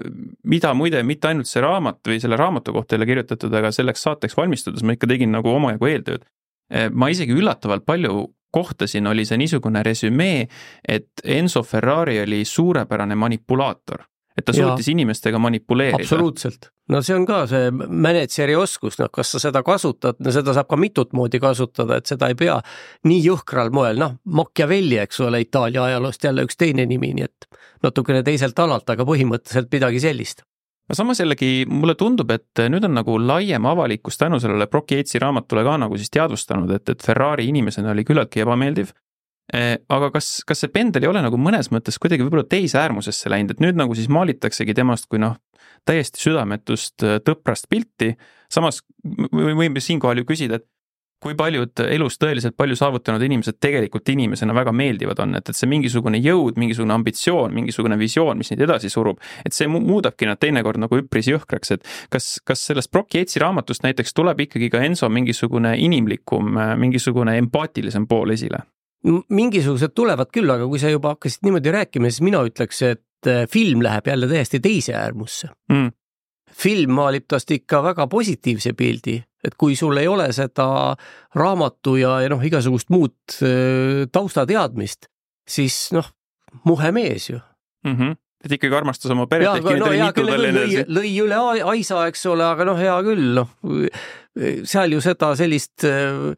mida muide mitte ainult see raamat või selle raamatu kohta ei ole kirjutatud, aga selleks saateks valmistudes ma ikka tegin nagu omajagu eeltööd äh,. ma isegi üllatavalt palju kohtasin, oli see niisugune resümee, et Enzo Ferrari oli suurepärane manipulaator et ta suutis ja. inimestega manipuleerida. absoluutselt, no see on ka see mänedžeri oskus, noh, kas sa seda kasutad, no seda saab ka mitut moodi kasutada, et seda ei pea nii jõhkral moel, noh, Machiavelli, eks ole, Itaalia ajaloost jälle üks teine nimi, nii et natukene teiselt alalt, aga põhimõtteliselt midagi sellist no samas jällegi mulle tundub, et nüüd on nagu laiem avalikkus tänu sellele Brock Yatesi raamatule ka nagu siis teadvustanud, et, et Ferrari inimesena oli küllaltki ebameeldiv. Eh, aga kas, kas see pendel ei ole nagu mõnes mõttes kuidagi võib-olla teise äärmusesse läinud, et nüüd nagu siis maalitaksegi temast kui noh, täiesti südametust äh, tõprast pilti, samas võime siinkohal ju küsida, et kui paljud elus tõeliselt palju saavutanud inimesed tegelikult inimesena väga meeldivad on, et, et see mingisugune jõud, mingisugune ambitsioon, mingisugune visioon, mis neid edasi surub, et see muudabki nad teinekord nagu üpris jõhkraks, et kas, kas sellest Brock Yatesi raamatust näiteks tuleb ikkagi ka Enso mingisugune inimlikum, mingisugune empaatilisem pool esile? Mingisugused tulevad küll, aga kui sa juba hakkasid niimoodi rääkima, siis mina ütleks, et äh, film läheb jälle täiesti teise äärmusse mm. film maalib tast ikka väga positiivse pildi et kui sul ei ole seda raamatu ja, ja noh, igasugust muud äh, taustateadmist, siis noh, muhe mees ju mm. -hmm et ikkagi armastas oma peret, ehkki no, oli mitu tal enne. lõi üle aisa, eks ole, aga noh, hea küll, noh seal ju seda sellist äh,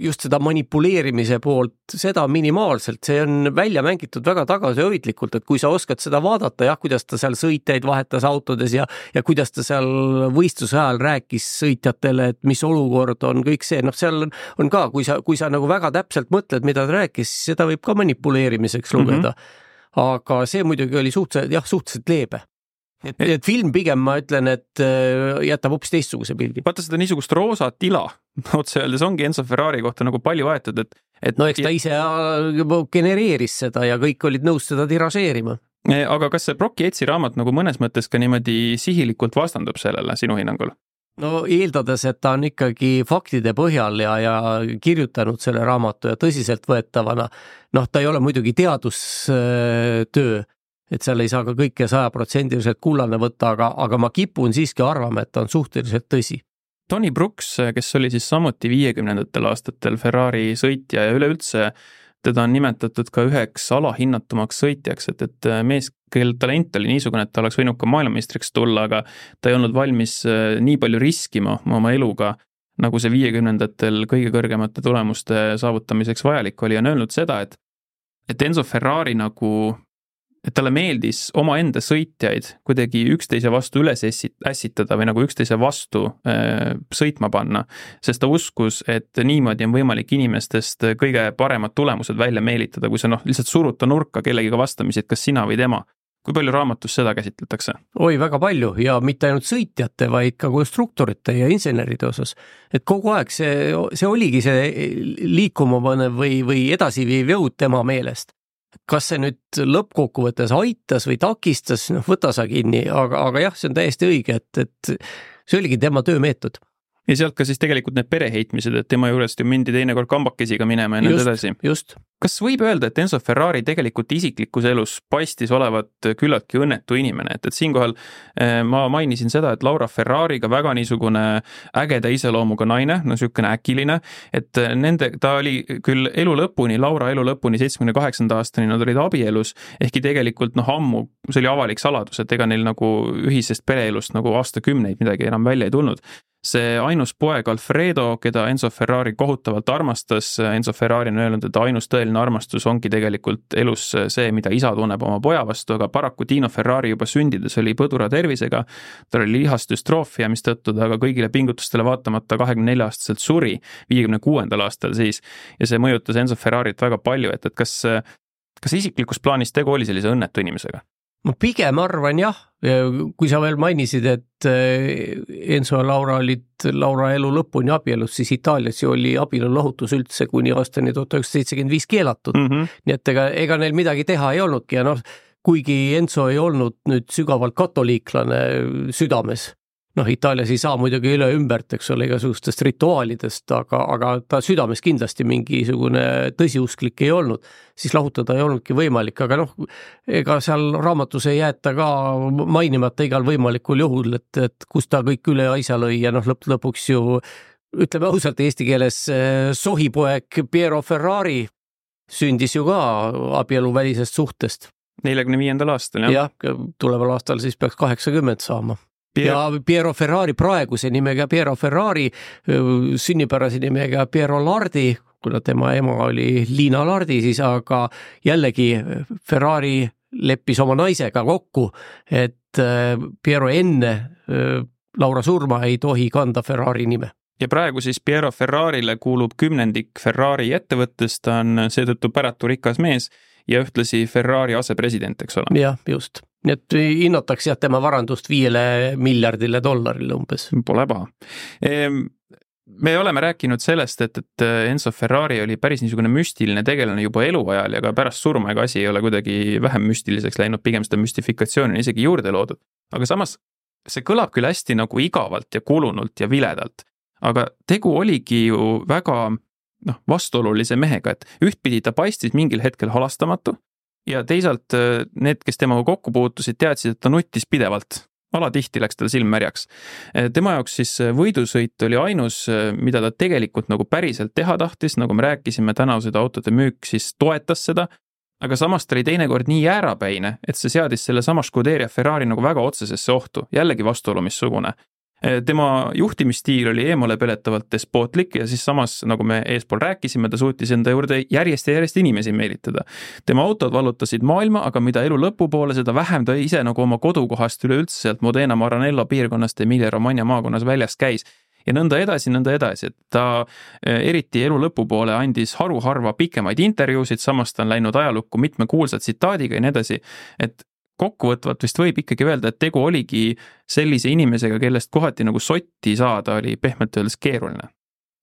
just seda manipuleerimise poolt, seda minimaalselt, see on välja mängitud väga tagasihoidlikult, et kui sa oskad seda vaadata, jah, kuidas ta seal sõitjaid vahetas autodes ja, ja kuidas ta seal võistluse ajal rääkis sõitjatele, et mis olukord on, kõik see, noh, seal on, on ka, kui sa, kui sa nagu väga täpselt mõtled, mida ta rääkis, siis seda võib ka manipuleerimiseks lugeda mm. -hmm. aga see muidugi oli suhteliselt, jah, suhteliselt leebe et, et film pigem ma ütlen, et äh, jätab hoopis teistsuguse pildi. vaata seda niisugust roosat ila otse öeldes ongi Enzo Ferrari kohta nagu palju aetud, et, et. no eks ta ise äh, genereeris seda ja kõik olid nõus seda tiražeerima. E, aga kas see Brock Yatesi raamat nagu mõnes mõttes ka niimoodi sihilikult vastandub sellele sinu hinnangul? no eeldades, et ta on ikkagi faktide põhjal ja, ja kirjutanud selle raamatu ja tõsiseltvõetavana, noh, ta ei ole muidugi teadustöö et seal ei saa ka kõike sajaprotsendiliselt kullane võtta, aga, aga ma kipun siiski arvama, et ta on suhteliselt tõsi. Tony Brooks, kes oli siis samuti viiekümnendatel aastatel Ferrari sõitja ja üleüldse teda on nimetatud ka üheks alahinnatumaks sõitjaks, et, et mees, kel talent oli niisugune, et ta oleks võinud ka maailmameistriks tulla, aga ta ei olnud valmis äh, nii palju riskima oma eluga, nagu see viiekümnendatel kõige kõrgemate tulemuste saavutamiseks vajalik oli, on öelnud seda, et et Enzo Ferrari nagu et talle meeldis omaenda sõitjaid kuidagi üksteise vastu üles ässitada või nagu üksteise vastu äh, sõitma panna. sest ta uskus, et niimoodi on võimalik inimestest kõige paremad tulemused välja meelitada, kui sa noh, lihtsalt surud ta nurka kellegiga vastamisi, et kas sina või tema kui palju raamatus seda käsitletakse? oi, väga palju ja mitte ainult sõitjate, vaid ka konstruktorite ja inseneride osas. et kogu aeg see, see oligi see liikuma panev või, või edasiviiv jõud tema meelest kas see nüüd lõppkokkuvõttes aitas või takistas, noh, võta sa kinni, aga, aga jah, see on täiesti õige, et, et see oligi tema töömeetod ja sealt ka siis tegelikult need pereheitmised, et tema juurest ju mindi teinekord kambakesiga minema ja nõnda edasi. just. kas võib öelda, et Enzo Ferrari tegelikult isiklikus elus paistis olevat küllaltki õnnetu inimene, et, et siinkohal eh, ma mainisin seda, et Laura Ferrariga väga niisugune ägeda iseloomuga naine, no niisugune äkiline, et nende, ta oli küll elu lõpuni, Laura elu lõpuni, seitsmekümne kaheksanda aastani nad olid abielus, ehkki tegelikult noh, ammu see oli avalik saladus, et ega neil nagu ühisest pereelust nagu aastakümneid midagi enam välja ei tulnud see ainus poeg Alfredo, keda Enzo Ferrari kohutavalt armastas, Enzo Ferrari on öelnud, et ainus tõeline armastus ongi tegelikult elus see, mida isa tunneb oma poja vastu, aga paraku Dino Ferrari juba sündides oli põdura tervisega, tal oli lihasdüstroofia, mistõttu ta ka kõigile pingutustele vaatamata kahekümne nelja aastaselt suri, viiekümne kuuendal aastal siis, ja see mõjutas Enzo Ferrarit väga palju, et, et kas kas isiklikus plaanis tegu oli sellise õnnetu inimesega? Ma pigem arvan jah, kui sa veel mainisid, et eh, Enso ja Laura olid Laura elu lõpuni abielus, siis Itaalias ju oli abielulahutus üldse kuni aastani tuhat üheksasada seitsekümmend viis keelatud mm. -hmm. nii et ega, ega neil midagi teha ei olnudki ja noh, kuigi Enso ei olnud nüüd sügavalt katoliiklane südames, noh, Itaalias ei saa muidugi üle ümbert, eks ole, igasugustest rituaalidest, aga, aga ta südames kindlasti mingisugune tõsiusklik ei olnud, siis lahutada ei olnudki võimalik, aga noh, ega seal raamatus ei jäeta ka mainimata igal võimalikul juhul, et, et kus ta kõik üle aisa lõi ja noh, lõpp lõpuks ju ütleme ausalt eesti keeles, eh, sohipoeg Piero Ferrari sündis ju ka abieluvälisest suhtest. neljakümne viiendal aastal, jah. jah, tuleval aastal siis peaks kaheksakümmend saama Pier... ja Piero Ferrari praeguse nimega Piero Ferrari, sünnipärase nimega Piero Lardi, kuna tema ema oli Liina Lardi, siis aga jällegi Ferrari leppis oma naisega kokku, et Piero enne Laura surma ei tohi kanda Ferrari nime ja praegu siis Piero Ferrarile kuulub kümnendik Ferrari ettevõttest, ta on seetõttu päratu rikas mees ja ühtlasi Ferrari asepresident, eks ole. jah, just, nii et hinnatakse jah tema varandust viiele miljardile dollarile umbes. Pole paha ehm, me oleme rääkinud sellest, et, et Enzo Ferrari oli päris niisugune müstiline tegelane juba eluajal ja ka pärast surma, ega asi ei ole kuidagi vähem müstiliseks läinud, pigem seda müstifikatsiooni on isegi juurde loodud. aga samas see kõlab küll hästi nagu igavalt ja kulunult ja viledalt, aga tegu oligi ju väga noh, vastuolulise mehega, et ühtpidi ta paistis mingil hetkel halastamatu ja teisalt äh, need, kes temaga kokku puutusid, teadsid, et ta nuttis pidevalt. alatihti läks tal silm märjaks. Äh, tema jaoks siis äh, võidusõit oli ainus, mida ta tegelikult nagu päriselt teha tahtis, nagu me rääkisime, tänavasõiduautode müük siis toetas seda, aga samas ta oli teinekord nii jäärapäine, et see seadis sellesama Scuderia Ferrari nagu väga otsesesse ohtu, jällegi vastuolu missugune. Eh, tema juhtimisstiil oli eemale peletavalt despootlik ja siis samas, nagu me eespool rääkisime, ta suutis enda juurde järjest ja järjest inimesi meelitada. tema autod vallutasid maailma, aga mida elu lõpupoole, seda vähem ta ise nagu oma kodukohast üleüldse sealt Modena Maranello piirkonnast Emilia-Romagna maakonnas väljas käis ja nõnda edasi, nõnda edasi, et ta eh, eriti elu lõpupoole andis haruharva pikemaid intervjuusid, samas ta on läinud ajalukku mitme kuulsa tsitaadiga ja nii edasi. et kokkuvõtvalt vist võib ikkagi öelda, et tegu oligi sellise inimesega, kellest kohati nagu sotti saada oli pehmelt öeldes keeruline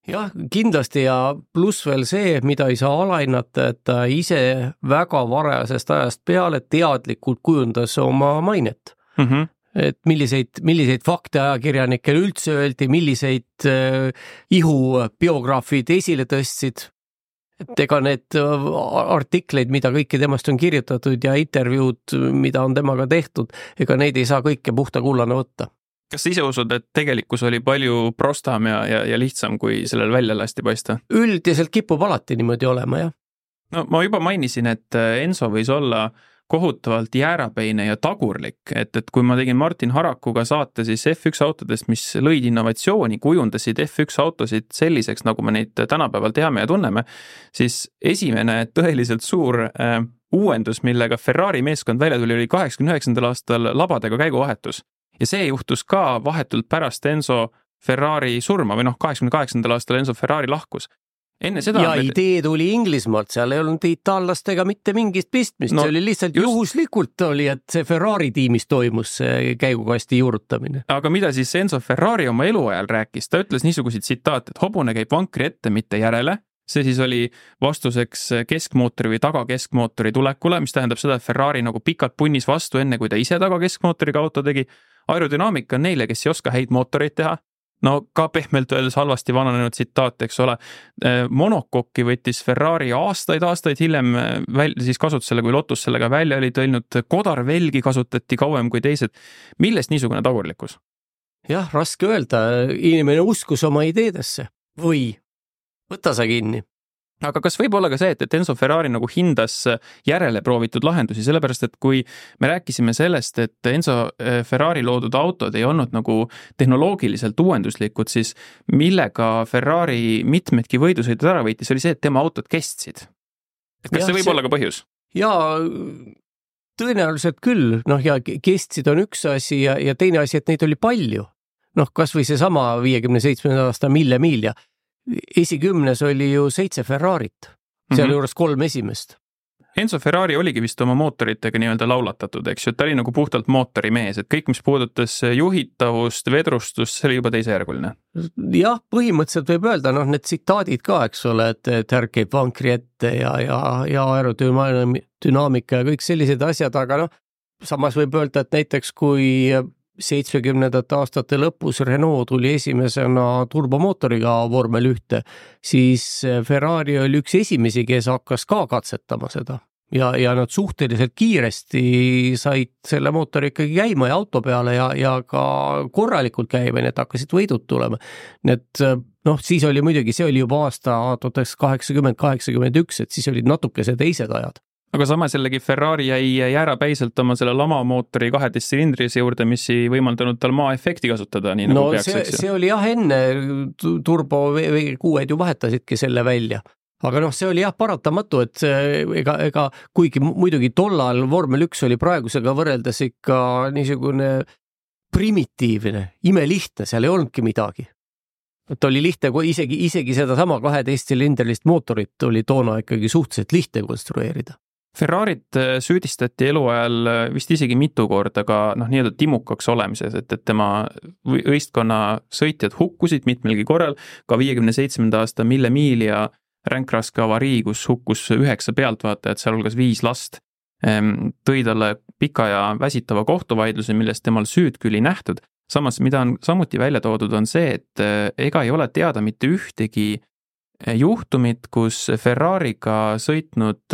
jah, kindlasti ja pluss veel see, mida ei saa alahinnata, et ta ise väga varajasest ajast peale teadlikult kujundas oma mainet mm. -hmm. et milliseid, milliseid fakte ajakirjanikele üldse öeldi, milliseid äh, ihubiograafid esile tõstsid, et ega need äh, artikleid, mida kõike temast on kirjutatud ja intervjuud, mida on temaga tehtud, ega neid ei saa kõike puhta kullana võtta. kas sa ise usud, et tegelikkus oli palju prostam ja, ja, ja lihtsam, kui sellel välja lasti paista? üldiselt kipub alati niimoodi olema, jah. no ma juba mainisin, et Enso võis olla äh, kohutavalt jäärapäine ja tagurlik, et, et kui ma tegin Martin Harakuga saate siis F1 autodest, mis lõid innovatsiooni, kujundasid F1 autosid selliseks, nagu me neid tänapäeval teame ja tunneme, siis esimene tõeliselt suur äh, uuendus, millega Ferrari meeskond välja tuli, oli kaheksakümne üheksandal aastal labadega käiguvahetus. ja see juhtus ka vahetult pärast Enzo Ferrari surma või noh, kaheksakümne kaheksandal aastal Enzo Ferrari lahkus enne seda. ja me... idee tuli Inglismaalt, seal ei olnud itaallastega mitte mingit pistmist no,, see oli lihtsalt just... juhuslikult oli, et see Ferrari tiimis toimus see käigukasti juurutamine. aga mida siis Enzo Ferrari oma eluajal rääkis, ta ütles niisuguseid tsitaate, et hobune käib vankri ette, mitte järele. see siis oli vastuseks keskmootori või tagakeskmootori tulekule, mis tähendab seda, et Ferrari nagu pikalt punnis vastu, enne kui ta ise tagakeskmootoriga auto tegi aerodünaamika on neile, kes ei oska häid mootoreid teha, no ka pehmelt öeldes halvasti vananenud tsitaat, eks ole. Äh, monokokki võttis Ferrari aastaid-aastaid hiljem äh, väl-, siis kasutusele, kui Lotus sellega välja oli tulnud, kodarvelgi kasutati kauem kui teised. millest niisugune tagurlikkus? jah, raske öelda, inimene uskus oma ideedesse või võta sa kinni aga kas võib olla ka see, et, et Enzo Ferrari nagu hindas järele proovitud lahendusi, sellepärast et kui me rääkisime sellest, et Enzo eh, Ferrari loodud autod ei olnud nagu tehnoloogiliselt uuenduslikud, siis millega Ferrari mitmedki võidusõidud ära võitis, oli see, et tema autod kestsid. et kas ja, see võib see... olla ka põhjus? jaa, tõenäoliselt küll, noh ja kestsid on üks asi ja, ja teine asi, et neid oli palju. noh, kasvõi seesama viiekümne seitsmenda aasta Mille Milia esikümnes oli ju seitse Ferrarit, sealjuures mm -hmm. kolm esimest. Enzo Ferrari oligi vist oma mootoritega nii-öelda laulatatud, eks ju, et ta oli nagu puhtalt mootorimees, et kõik, mis puudutas juhitavust, vedrustust, see oli juba teisejärguline. jah, põhimõtteliselt võib öelda, noh, need tsitaadid ka, eks ole, et, et härk käib vankri ette ja, ja, ja aerodünaamika ja kõik sellised asjad, aga noh, samas võib öelda, et näiteks kui seitsmekümnendate aastate lõpus Renault tuli esimesena turbomootoriga vormel ühte, siis Ferrari oli üks esimesi, kes hakkas ka katsetama seda ja, ja nad suhteliselt kiiresti said selle mootori ikkagi käima ja auto peale ja, ja ka korralikult käima, nii et hakkasid võidud tulema. nii et noh, siis oli muidugi, see oli juba aasta tuhat üheksasada kaheksakümmend, kaheksakümmend üks, et siis olid natukese teised ajad aga samas jällegi Ferrari jäi jäärapäiselt oma selle lamamootori kaheteistsilindrise juurde, mis ei võimaldanud tal maa-efekti kasutada, nii nagu no peaks, eks ju. see oli jah enne, turbo V6-d ju vahetasidki selle välja aga noh, see oli jah paratamatu, et ega, ega kuigi muidugi tollal vormel üks oli praegusega võrreldes ikka niisugune primitiivne, imelihtne, seal ei olnudki midagi. et oli lihtne, kui isegi, isegi sedasama kaheteistsilindrilist mootorit oli toona ikkagi suhteliselt lihtne konstrueerida. Ferrarit äh, süüdistati eluajal äh, vist isegi mitu korda ka noh, nii-öelda timukaks olemises, et, et tema võistkonna sõitjad hukkusid mitmelgi korral, ka viiekümne seitsmenda aasta Mille Milia ränkraske avarii, kus hukkus üheksa pealtvaatajat, sealhulgas viis last, ehm, tõi talle pika ja väsitava kohtuvaidluse, milles temal süüd küll ei nähtud. samas, mida on samuti välja toodud, on see, et eh, ega ei ole teada mitte ühtegi juhtumit, kus Ferrari'ga sõitnud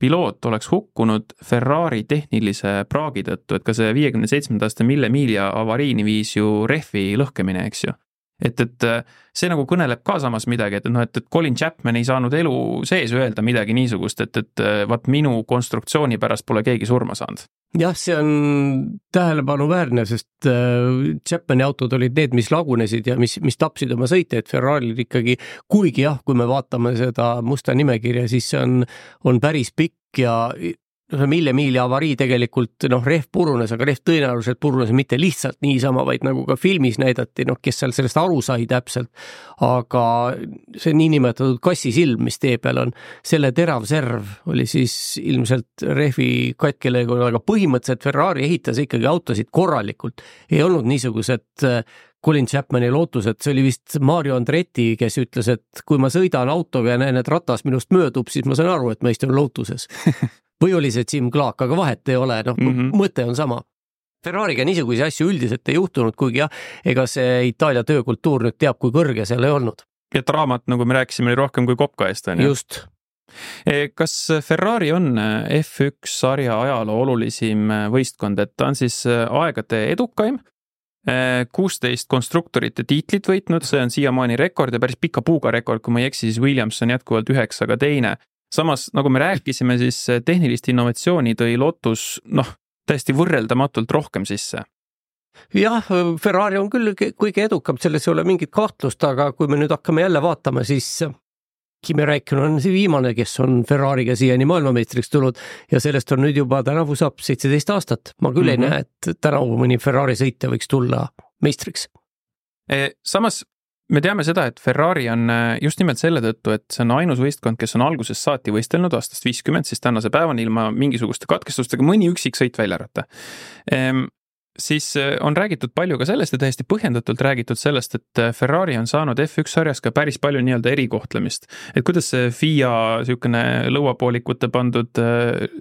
piloot oleks hukkunud Ferrari tehnilise praagi tõttu, et ka see viiekümne seitsmenda aasta Mille Milia avariini viis ju rehvi lõhkemine, eks ju et, et äh, see nagu kõneleb ka samas midagi, et noh, et, et Colin Chapman ei saanud elu sees öelda midagi niisugust, et, et äh, vaat minu konstruktsiooni pärast pole keegi surma saanud. jah, see on tähelepanuväärne, sest äh, Chapmani autod olid need, mis lagunesid ja mis, mis tapsid oma sõitjaid, Ferrari'l ikkagi, kuigi jah, kui me vaatame seda musta nimekirja, siis see on, on päris pikk ja noh, Mille Miili avarii tegelikult noh, rehv purunes, aga rehv tõenäoliselt purunes mitte lihtsalt niisama, vaid nagu ka filmis näidati, noh, kes seal sellest aru sai täpselt. aga see niinimetatud kassisilm, mis tee peal on, selle terav serv oli siis ilmselt rehvi katkelõigul, aga põhimõtteliselt Ferrari ehitas ikkagi autosid korralikult. ei olnud niisugused äh, Colin Chapmani lootused, see oli vist Mario Andretti, kes ütles, et kui ma sõidan autoga ja näen, et ratas minust möödub, siis ma saan aru, et ma istun lootuses või oli see Jim Clark, aga vahet ei ole, noh mm -hmm. mõte on sama. Ferrari'ga niisuguseid asju üldiselt ei juhtunud, kuigi jah, ega see Itaalia töökultuur nüüd teab, kui kõrge seal ei olnud. ja draamat, nagu me rääkisime, oli rohkem kui kopka eest, on ju. just. E, kas Ferrari on F1 sarja ajaloo olulisim võistkond, et ta on siis aegade edukaim, kuusteist konstruktorite tiitlit võitnud, see on siiamaani rekord ja päris pika puuga rekord, kui ma ei eksi, siis Williams on jätkuvalt üheksaga teine samas, nagu me rääkisime, siis tehnilist innovatsiooni tõi Lotus noh, täiesti võrreldamatult rohkem sisse jah, Ferrari on küll kõige edukam, selles ei ole mingit kahtlust, aga kui me nüüd hakkame jälle vaatama, siis Kimi Räikkönen on see viimane, kes on Ferrari'ga siiani maailmameistriks tulnud ja sellest on nüüd juba tänavu saab seitseteist aastat. ma küll mm -hmm. ei mhm. näe, et tänavu mõni Ferrari sõitja võiks tulla meistriks. E, samas me teame seda, et Ferrari on äh, just nimelt selle tõttu, et see on ainus võistkond, kes on algusest saati võistelnud aastast viiskümmend siis tänase päevani ilma mingisuguste katkestustega, mõni üksik sõit välja arvata. Ehm, siis äh, on räägitud palju ka sellest ja täiesti põhjendatult räägitud sellest, et äh, Ferrari on saanud F1 sarjas ka päris palju nii-öelda erikohtlemist. et kuidas see FIA niisugune lõuapoolikute pandud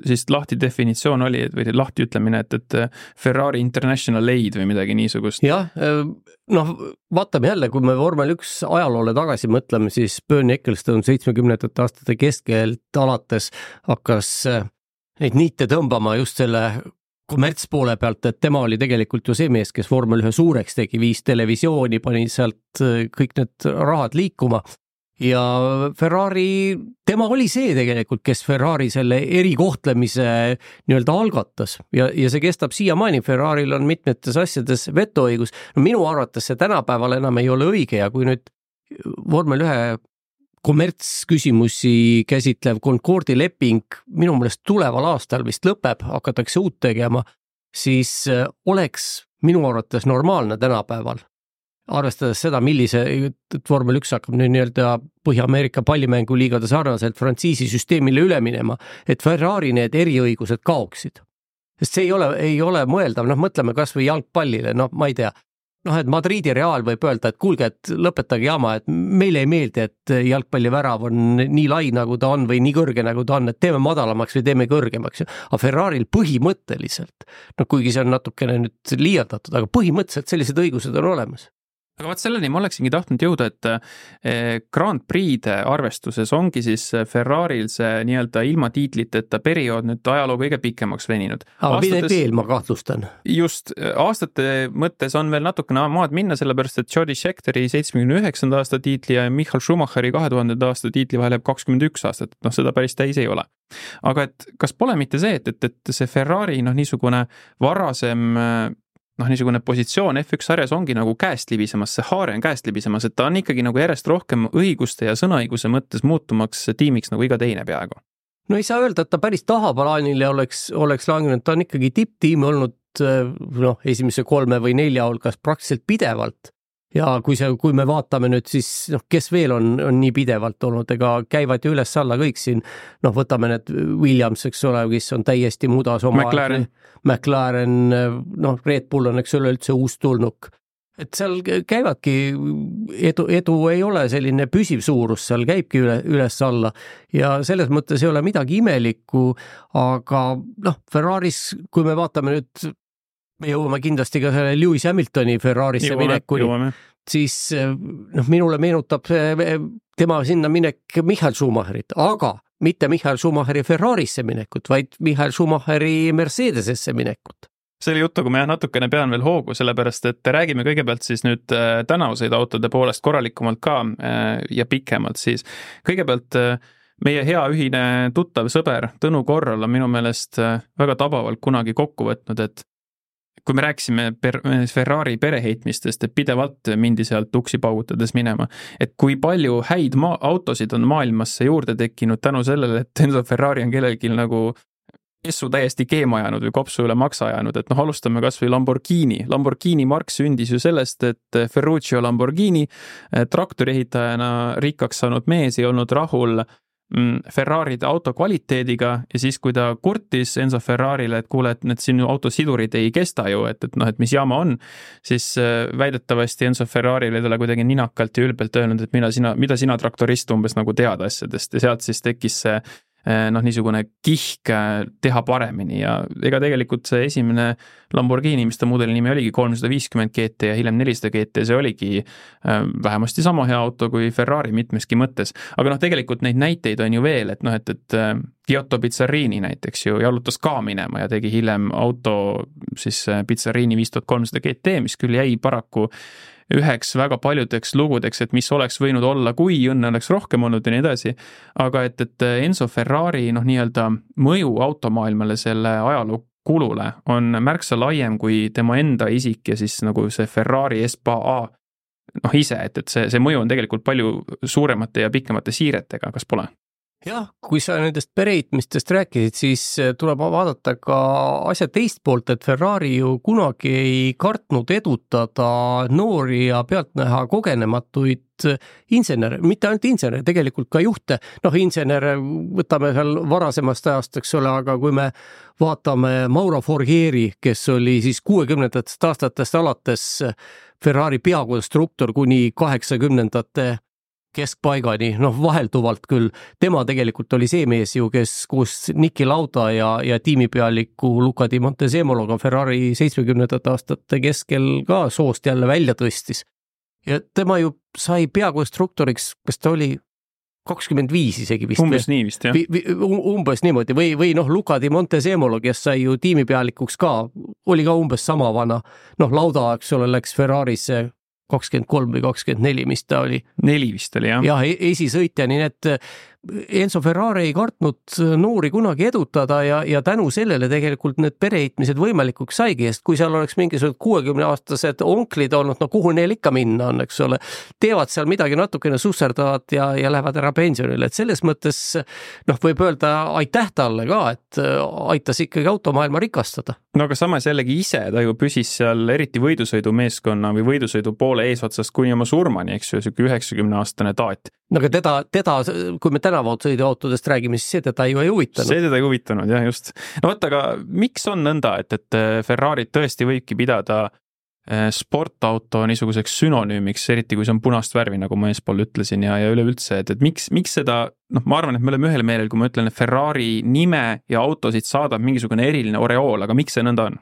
siis lahti definitsioon oli või lahti ütlemine, et, et Ferrari International Aid või midagi niisugust? jah, noh, vaatame jälle, kui me vormel üks ajaloole tagasi mõtleme, siis Bernie Ecclestone seitsmekümnendate aastate keskelt alates hakkas neid niite tõmbama just selle kommertspoole pealt, et tema oli tegelikult ju see mees, kes vormel ühe suureks tegi, viis televisiooni, pani sealt äh, kõik need rahad liikuma ja Ferrari, tema oli see tegelikult, kes Ferrari selle erikohtlemise nii-öelda algatas ja, ja see kestab siiamaani, Ferrari'l on mitmetes asjades vetoõigus. no minu arvates see tänapäeval enam ei ole õige ja kui nüüd vormel ühe kommertsküsimusi käsitlev Concordi leping minu meelest tuleval aastal vist lõpeb, hakatakse uut tegema, siis oleks minu arvates normaalne tänapäeval arvestades seda, millise, vormel üks hakkab nüüd nii-öelda Põhja-Ameerika pallimänguliigade sarnaselt frantsiisi süsteemile üle minema, et Ferrari need eriõigused kaoksid. sest see ei ole, ei ole mõeldav, noh, mõtleme kasvõi jalgpallile, noh, ma ei tea, noh, et Madridi Real võib öelda, et kuulge, et lõpetage jama, et meile ei meeldi, et jalgpallivärav on nii lai, nagu ta on või nii kõrge, nagu ta on, et teeme madalamaks või teeme kõrgemaks. aga Ferrari'l põhimõtteliselt, noh, kuigi see on natukene nüüd liialdatud, aga põhimõtteliselt sellised õigused on olemas aga vot selleni ma oleksingi tahtnud jõuda, et eh, Grand Prix'de arvestuses ongi siis Ferrari'l see nii-öelda ilma tiitliteta periood nüüd ajaloo kõige pikemaks veninud. aga millal veel, ma kahtlustan? just, aastate mõttes on veel natukene maad minna, sellepärast et Jody Schecteri seitsmekümne üheksanda aasta tiitli ja Michael Schumacheri kahe tuhandenda aasta tiitli vahel jääb kakskümmend üks aastat, et noh, seda päris täis ei ole. aga et kas pole mitte see, et, et, et see Ferrari noh, niisugune varasem noh, niisugune positsioon F1 sarjas ongi nagu käest libisemas, see haare on käest libisemas, et ta on ikkagi nagu järjest rohkem õiguste ja sõnaõiguse mõttes muutumaks tiimiks nagu iga teine peaaegu. no ei saa öelda, et ta päris tahaplaanile oleks, oleks langenud, ta on ikkagi tipptiim olnud noh, esimese kolme või nelja hulgas praktiliselt pidevalt ja kui see, kui me vaatame nüüd siis noh, kes veel on, on nii pidevalt olnud, ega käivad ju üles-alla kõik siin, noh, võtame need Williams, eks ole, kes on täiesti mudas oma McLaren, McLaren, noh, Red Bull on, eks ole, üldse uustulnuk. et seal käivadki, edu, edu ei ole selline püsiv suurus, seal käibki üle, üles-alla. Ja selles mõttes ei ole midagi imelikku, aga noh, Ferraris, kui me vaatame nüüd me jõuame kindlasti ka selle Lewis Hamiltoni Ferrarisse minekuni, siis noh, minule meenutab tema sinna minek Michael Schumacherit, aga mitte Michael Schumacheri Ferrarisse minekut, vaid Michael Schumacheri Mercedesesse minekut selle jutuga ma jah natukene pean veel hoogu, sellepärast et räägime kõigepealt siis nüüd äh, tänavusõiduautode poolest korralikumalt ka ja pikemalt siis. kõigepealt meie hea ühine tuttav sõber Tõnu Korral on minu meelest väga tabavalt kunagi kokku võtnud, et kui me rääkisime per-, Ferrari pereheitmistest, et pidevalt mindi sealt uksi paugutades minema, et kui palju häid maa-, autosid on maailmasse juurde tekkinud tänu sellele, et Enzo Ferrari on kellelgi nagu pessu täiesti keema ajanud või kopsu üle maksa ajanud, et noh, alustame kas või Lamborghini. Lamborghini mark sündis ju sellest, et Ferruccio Lamborghini traktoriehitajana rikkaks saanud mees ei olnud rahul Mm, Ferraride auto kvaliteediga ja siis, kui ta kurtis Enzo Ferrarile, et kuule, et need sinu auto sidurid ei kesta ju, et, et noh, et mis jama on, siis äh, väidetavasti Enzo Ferrari oli talle kuidagi ninakalt ja ülbelt öelnud, et mina sina, mida sina traktorist umbes nagu tead asjadest. Ja sealt siis tekkis see noh, niisugune kihk eh, teha paremini ja ega tegelikult see esimene Lamborghini, mis ta mudeli nimi oligi, kolmsada viiskümmend GT ja hiljem nelisada GT, see oligi eh, vähemasti sama hea auto kui Ferrari mitmeski mõttes. aga noh, tegelikult neid näiteid on ju veel, et noh, et, et Giotto Pizzarini näiteks ju jalutas ka minema ja tegi hiljem auto siis Pizzarini viis tuhat kolmsada GT, mis küll jäi paraku üheks väga paljudeks lugudeks, et mis oleks võinud olla, kui õnne oleks rohkem olnud ja nii edasi. aga et, et Enzo Ferrari noh, nii-öelda mõju automaailmale selle ajaloo kulule on märksa laiem kui tema enda isik ja siis nagu see Ferrari SPA noh ise, et, et see, see mõju on tegelikult palju suuremate ja pikemate siiretega, kas pole? Jah, kui sa nendest pereheitmistest rääkisid, siis äh, tuleb vaadata ka asja teist poolt, et Ferrari ju kunagi ei kartnud edutada noori ja pealtnäha kogenematuid äh, insenere, mitte ainult insenere, tegelikult ka juhte. noh, insenere võtame seal varasemast ajast, eks ole, aga kui me vaatame Mauro Forghieri, kes oli siis kuuekümnendatest aastatest alates Ferrari peakonstruktor kuni kaheksakümnendate keskpaigani, noh vahelduvalt küll, tema tegelikult oli see mees ju, kes koos Niki Lauda ja, ja tiimipealiku Luca di Montezemologa Ferrari seitsmekümnendate aastate keskel ka soost jälle välja tõstis. ja tema ju sai peakonstruktoriks, kas ta oli kakskümmend viis isegi vist. umbes nii vist jah. umbes niimoodi või, või noh, Luca di Montezemolo, kes sai ju tiimipealikuks ka, oli ka umbes sama vana. noh, Lauda, eks ole, läks Ferrarisse kakskümmend kolm või kakskümmend neli, mis ta oli. neli vist oli jah. jah, esisõitja, nii et Enzo Ferrari ei kartnud noori kunagi edutada ja, ja tänu sellele tegelikult need pereheitmised võimalikuks saigi, sest kui seal oleks mingisugused kuuekümneaastased onklid olnud, no kuhu neil ikka minna on, eks ole, teevad seal midagi natukene susserdavad ja, ja lähevad ära pensionile, et selles mõttes noh, võib öelda aitäh talle ka, et aitas ikkagi automaailma rikastada. no aga samas jällegi ise ta ju püsis seal eriti võidusõidumeeskonna või võidusõidu poole eesotsas kuni oma surmani, eks ju, sihuke üheksakümne aastane taat. no aga teda, teda, kui me tänavasõiduautodest räägime, siis see teda ju ei huvitanud. see teda ei huvitanud jah, just. no vot, aga miks on nõnda, et, et äh, Ferrari't tõesti võibki pidada äh, sportauto niisuguseks sünonüümiks, eriti kui see on punast värvi, nagu ma eespool ütlesin ja, ja üleüldse, et, et miks, miks seda, noh, ma arvan, et me oleme ühel meelel, kui ma ütlen, et Ferrari nime ja autosid saadab mingisugune eriline oreool, aga miks see nõnda on?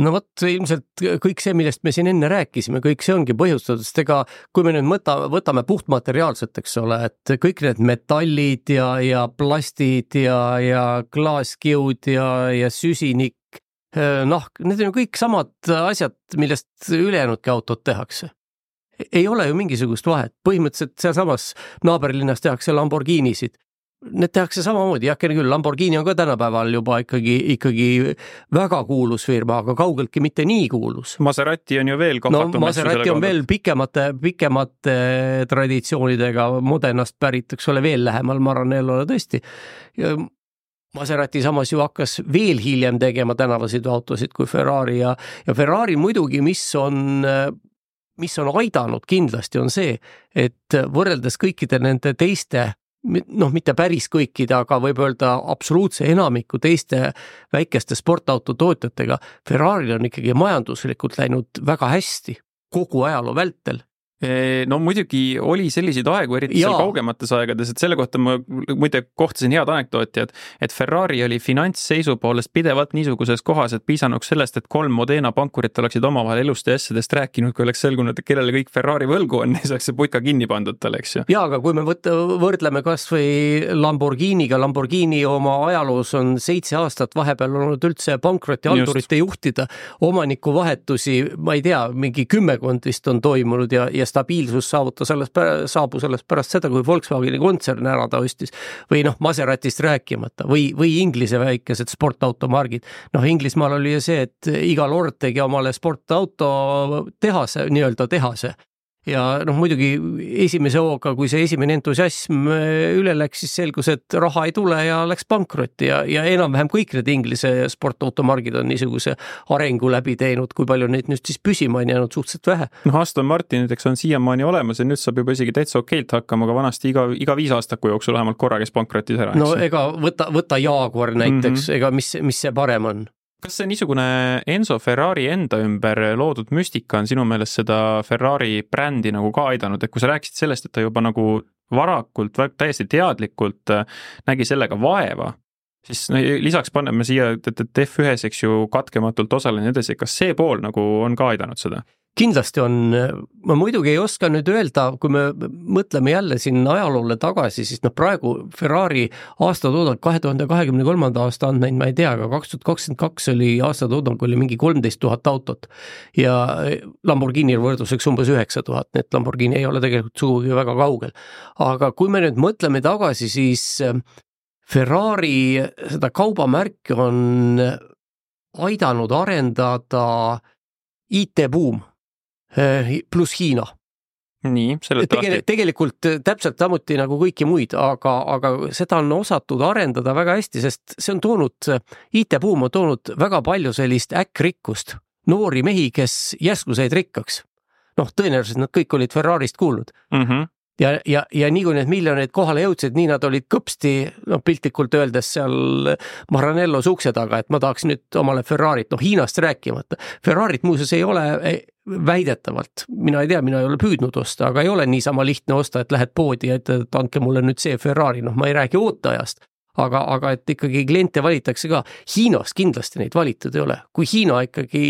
No vot, ilmselt kõik see, millest me siin enne rääkisime, kõik see ongi põhjustatud, sest ega kui me nüüd võta, võtame puhtmateriaalselt, eks ole, et kõik need metallid ja, ja plastid ja, ja klaaskiud ja, ja süsinik, noh, need on ju kõik samad asjad, millest ülejäänudki autod tehakse. Ei ole ju mingisugust vahet, põhimõtteliselt sealsamas naaberlinnas tehakse Lamborghinisid, Need tehakse samamoodi, jah, küll, Lamborghini on ka tänapäeval juba ikkagi, ikkagi väga kuulus firma, aga kaugeltki mitte nii kuulus. Maserati on ju veel no Maserati on veel pikemate, pikemate traditsioonidega, Modenast pärit, eks ole, veel lähemal Maranellole tõesti. Maserati samas ju hakkas veel hiljem tegema tänavasõiduautosid kui Ferrari ja, ja Ferrari muidugi, mis on mis on aidanud kindlasti, on see, et võrreldes kõikide nende teiste noh, mitte päris kõikide, aga võib öelda absoluutse enamiku teiste väikeste sportauto tootjatega, Ferrari'l on ikkagi majanduslikult läinud väga hästi kogu ajaloo vältel no muidugi oli selliseid aegu, eriti seal kaugemates aegades, et selle kohta ma muide kohtasin head anekdooti, et et Ferrari oli finantsseisu poolest pidevalt niisuguses kohas, et piisanuks sellest, et kolm Modena pankurit oleksid omavahel elust ja asjadest rääkinud, kui oleks selgunud, et kellele kõik Ferrari võlgu on, siis oleks see putka kinni pandud talle, eks ju. jaa, aga kui me võtta, võrdleme kas või Lamborghiniga, Lamborghini oma ajaloos on seitse aastat vahepeal olnud üldse pankrotihaldurite juhtida, omanikuvahetusi, ma ei tea, mingi kümmekond vist on toimunud ja, ja stabiilsus saavutas alles, saabus alles pärast seda, kui Volkswageni kontsern ära ta ostis. või noh, Maseratist rääkimata või, või Inglise väikesed sportautomargid. noh, Inglismaal oli ju see, et iga lord tegi omale sportauto tehase, nii-öelda tehase ja noh, muidugi esimese hooga, kui see esimene entusiasm äh, üle läks, siis selgus, et raha ei tule ja läks pankrotti ja, ja enam-vähem kõik need Inglise sportautomargid on niisuguse arengu läbi teinud, kui palju neid nüüd siis püsima on jäänud, suhteliselt vähe. noh, Aston Martin näiteks on siiamaani olemas ja nüüd saab juba isegi täitsa okeilt hakkama, aga vanasti iga, iga viis aastaku jooksul vähemalt korra käis pankrotis ära. no ega võta, võta Jaguar näiteks mm, -hmm. ega mis, mis see parem on? Kas see niisugune Enzo Ferrari enda ümber loodud müstika on sinu meelest seda Ferrari brändi nagu ka aidanud, et kui sa rääkisid sellest, et ta juba nagu varakult, täiesti teadlikult äh, nägi sellega vaeva, siis no lisaks paneme siia, et, et F1-s, eks ju, katkematult osalen ja nii edasi, kas see pool nagu on ka aidanud seda? Kindlasti on, ma muidugi ei oska nüüd öelda, kui me mõtleme jälle siin ajaloole tagasi, siis noh, praegu Ferrari aastatoodang kahe tuhande kahekümne kolmanda aasta andmeid ma ei tea, aga kaks tuhat kakskümmend kaks oli aastatoodang oli mingi kolmteist tuhat autot. ja Lamborghini võrdluseks umbes üheksa tuhat, nii et Lamborghini ei ole tegelikult sugugi väga kaugel. aga kui me nüüd mõtleme tagasi, siis äh, Ferrari seda kaubamärki on aidanud arendada IT-buum pluss Hiina. nii, seletavasti Tegel,. tegelikult äh, täpselt samuti nagu kõiki muid, aga, aga seda on osatud arendada väga hästi, sest see on toonud, äh, IT-buum on toonud väga palju sellist äkkrikkust, noori mehi, kes järsku said rikkaks. noh, tõenäoliselt nad kõik olid Ferrarist kuulnud mm. -hmm ja, ja, ja nii kui need miljonid kohale jõudsid, nii nad olid kõpsti, noh piltlikult öeldes seal Maranellos ukse taga, et ma tahaks nüüd omale Ferrarit, noh Hiinast rääkimata. Ferrarit muuseas ei ole väidetavalt, mina ei tea, mina ei ole püüdnud osta, aga ei ole niisama lihtne osta, et lähed poodi ja ütled, et andke mulle nüüd see Ferrari, noh, ma ei räägi ooteajast aga, aga et ikkagi kliente valitakse ka. Hiinas kindlasti neid valitud ei ole, kui Hiina ikkagi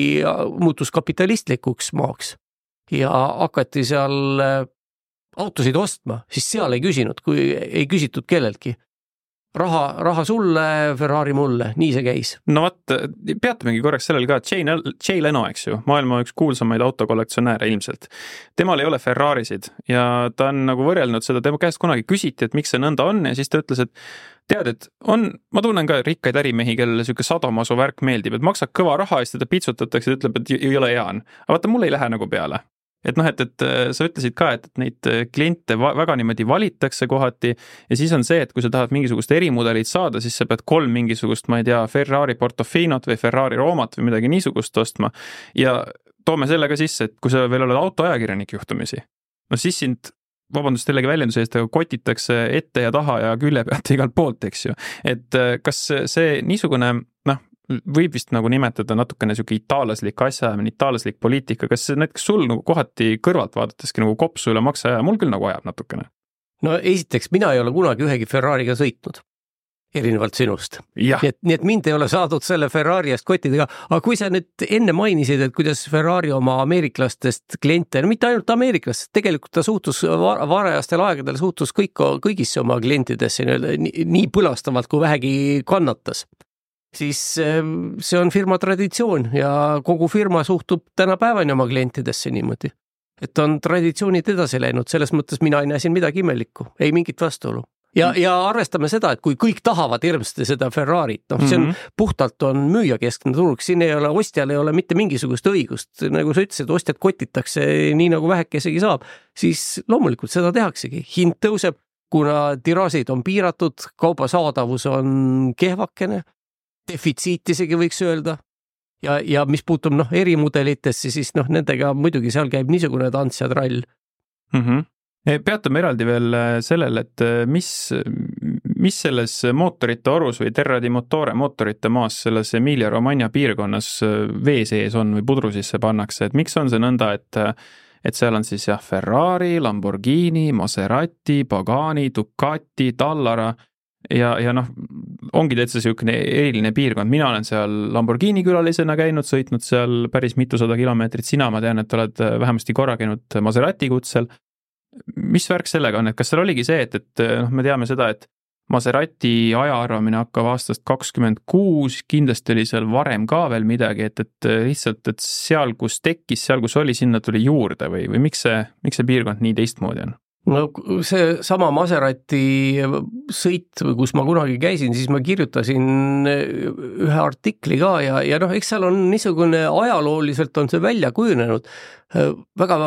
muutus kapitalistlikuks maaks ja hakati seal autosid ostma, siis seal ei küsinud, kui ei küsitud kelleltki. Raha, raha sulle, Ferrari mulle, nii see käis. no vot, peatamegi korraks sellel ka, Jay, Jay Leno, eks ju, maailma üks kuulsamaid autokollektsionääre ilmselt. temal ei ole Ferrarisid ja ta on nagu võrrelnud seda, tema käest kunagi küsiti, et miks see nõnda on ja siis ta ütles, et tead, et on, ma tunnen ka rikkaid ärimehi, kellele sihuke sadomasu värk meeldib, et maksad kõva raha ja siis teda piitsutatakse ja ütleb, et jõle hea on. aga vaata, mul ei lähe nagu peale et noh, et, et äh, sa ütlesid ka, et, et neid äh, kliente väga niimoodi valitakse kohati ja siis on see, et kui sa tahad mingisugust erimudelit saada, siis sa pead kolm mingisugust, ma ei tea, Ferrari Portofinot või Ferrari Romat või midagi niisugust ostma. ja toome selle ka sisse, et kui sa veel oled autoajakirjanik juhtumisi, no siis sind vabandust jällegi väljenduse eest, aga kotitakse ette ja taha ja külje pealt igalt poolt, eks ju. et äh, kas see niisugune võib vist nagu nimetada natukene sihuke itaallaslik asjaajamine, itaallaslik poliitika, kas näiteks sul nagu kohati kõrvalt vaadateski nagu kopsu üle makse aja, mul küll nagu ajab natukene? no esiteks, mina ei ole kunagi ühegi Ferrari'ga sõitnud. erinevalt sinust. nii et, nii et mind ei ole saadud selle Ferrari eest kottidega, aga kui sa nüüd enne mainisid, et kuidas Ferrari oma ameeriklastest kliente, no mitte ainult ameeriklastest, tegelikult ta suhtus varajastel aegadel suhtus kõik, kõigisse oma klientidesse nii-öelda nii, nii põlastavalt kui vähegi kannatas siis ehm, see on firma traditsioon ja kogu firma suhtub tänapäevani oma klientidesse niimoodi. et on traditsioonid edasi läinud, selles mõttes mina ei näe siin midagi imelikku, ei mingit vastuolu ja, ja arvestame seda, et kui kõik tahavad hirmsasti seda Ferrarit, noh, see on mm -hmm. puhtalt on müüjakeskne turg, siin ei ole, ostjal ei ole mitte mingisugust õigust, nagu sa ütlesid, ostjad kotitakse nii nagu vähekesegi saab, siis loomulikult seda tehaksegi, hind tõuseb, kuna tiraažid on piiratud, kauba saadavus on kehvakene, defitsiit isegi võiks öelda. ja, ja mis puutub noh, erimudelitesse, siis noh, nendega muidugi seal käib niisugune tants ja trall mm. -hmm peatume eraldi veel äh, sellel, et äh, mis, mis selles mootorite orus või Terra di Motore mootorite maas selles Emilia-Romagna piirkonnas äh, vee sees on või pudru sisse pannakse, et miks on see nõnda, et et seal on siis jah, Ferrari, Lamborghini, Maserati, Pagani, Ducati, Tallara ja, ja noh, ongi täitsa niisugune eriline piirkond, mina olen seal Lamborghini külalisena käinud, sõitnud seal päris mitusada kilomeetrit, sina, ma tean, et oled vähemasti korra käinud Maserati kutsel. Mis värk sellega on, et kas seal oligi see, et, et noh, me teame seda, et Maserati ajaarvamine hakkab aastast kakskümmend kuus, kindlasti oli seal varem ka veel midagi, et, et lihtsalt, et seal, kus tekkis, seal, kus oli, sinna tuli juurde või, või miks see, miks see piirkond nii teistmoodi on? No seesama Maserati sõit, kus ma kunagi käisin, siis ma kirjutasin ühe artikli ka ja, ja noh, eks seal on niisugune ajalooliselt on see välja kujunenud väga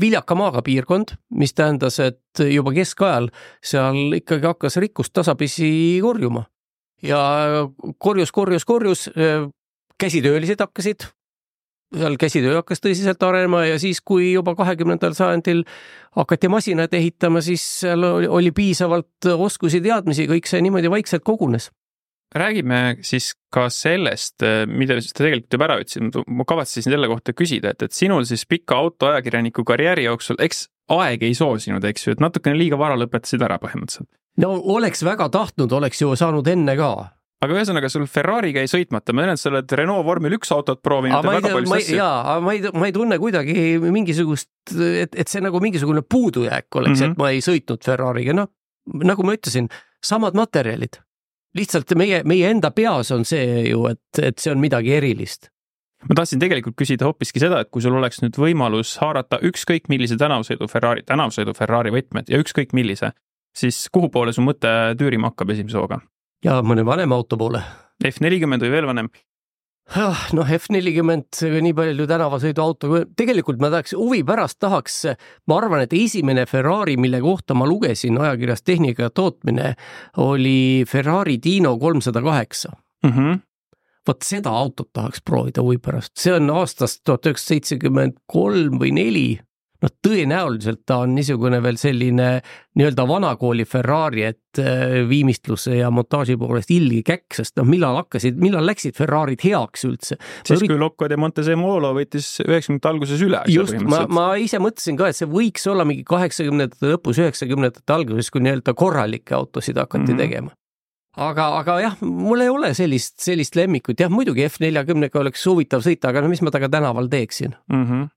viljaka maaga piirkond, mis tähendas, et juba keskajal seal ikkagi hakkas rikkust tasapisi korjuma. ja korjus, korjus, korjus, käsitöölised hakkasid, seal käsitöö hakkas tõsiselt arenema ja siis, kui juba kahekümnendal sajandil hakati masinaid ehitama, siis seal oli, piisavalt oskusi, teadmisi, kõik see niimoodi vaikselt kogunes räägime siis ka sellest, mida sa tegelikult juba ära ütlesid, ma kavatsesin selle kohta küsida, et, et sinul siis pika autoajakirjaniku karjääri jooksul, eks aeg ei soosinud, eks ju, et natukene liiga vara lõpetasid ära põhimõtteliselt. no oleks väga tahtnud, oleks ju saanud enne ka aga ühesõnaga, sul Ferrari jäi sõitmata, ma tean, et sa oled Renault vormel üks autot proovinud ja väga palju asju. jaa, ma ei, ma ei tunne kuidagi mingisugust, et, et see nagu mingisugune puudujääk oleks mm, -hmm. et ma ei sõitnud Ferrari'ga, noh, nagu ma ütlesin, samad materjalid lihtsalt meie, meie enda peas on see ju, et, et see on midagi erilist ma tahtsin tegelikult küsida hoopiski seda, et kui sul oleks nüüd võimalus haarata ükskõik millise tänavasõidu Ferrari, tänavasõidu Ferrari võtmed ja ükskõik millise, siis kuhu poole su mõte tüürima hakkab esimese hooga? Ja mõne vanema auto poole. F nelikümmend või veel vanem? Ah, noh, F nelikümmend, nii palju tänavasõiduauto, tegelikult ma tahaks, huvi pärast tahaks, ma arvan, et esimene Ferrari, mille kohta ma lugesin ajakirjas Tehnika ja tootmine, oli Ferrari Dino kolmsada kaheksa. Mhm. vot seda autot tahaks proovida huvi pärast, see on aastast tuhat üheksasada seitsekümmend kolm või neli noh, tõenäoliselt ta on niisugune veel selline nii-öelda vanakooli Ferrari, et äh, viimistluse ja montaaži poolest ilge käkk, sest noh, millal hakkasid, millal läksid Ferrarid heaks üldse? siis ürit... kui Lokko de Montezemolo võttis üheksakümnendate alguses üle. just, ma, ma ise mõtlesin ka, et see võiks olla mingi kaheksakümnendate lõpus, üheksakümnendate alguses, kui nii-öelda korralikke autosid hakati mm -hmm. tegema aga, aga jah, mul ei ole sellist, sellist lemmikut, jah, muidugi F neljakümnega oleks huvitav sõita, aga no mis ma temaga tänaval teeksin mm? -hmm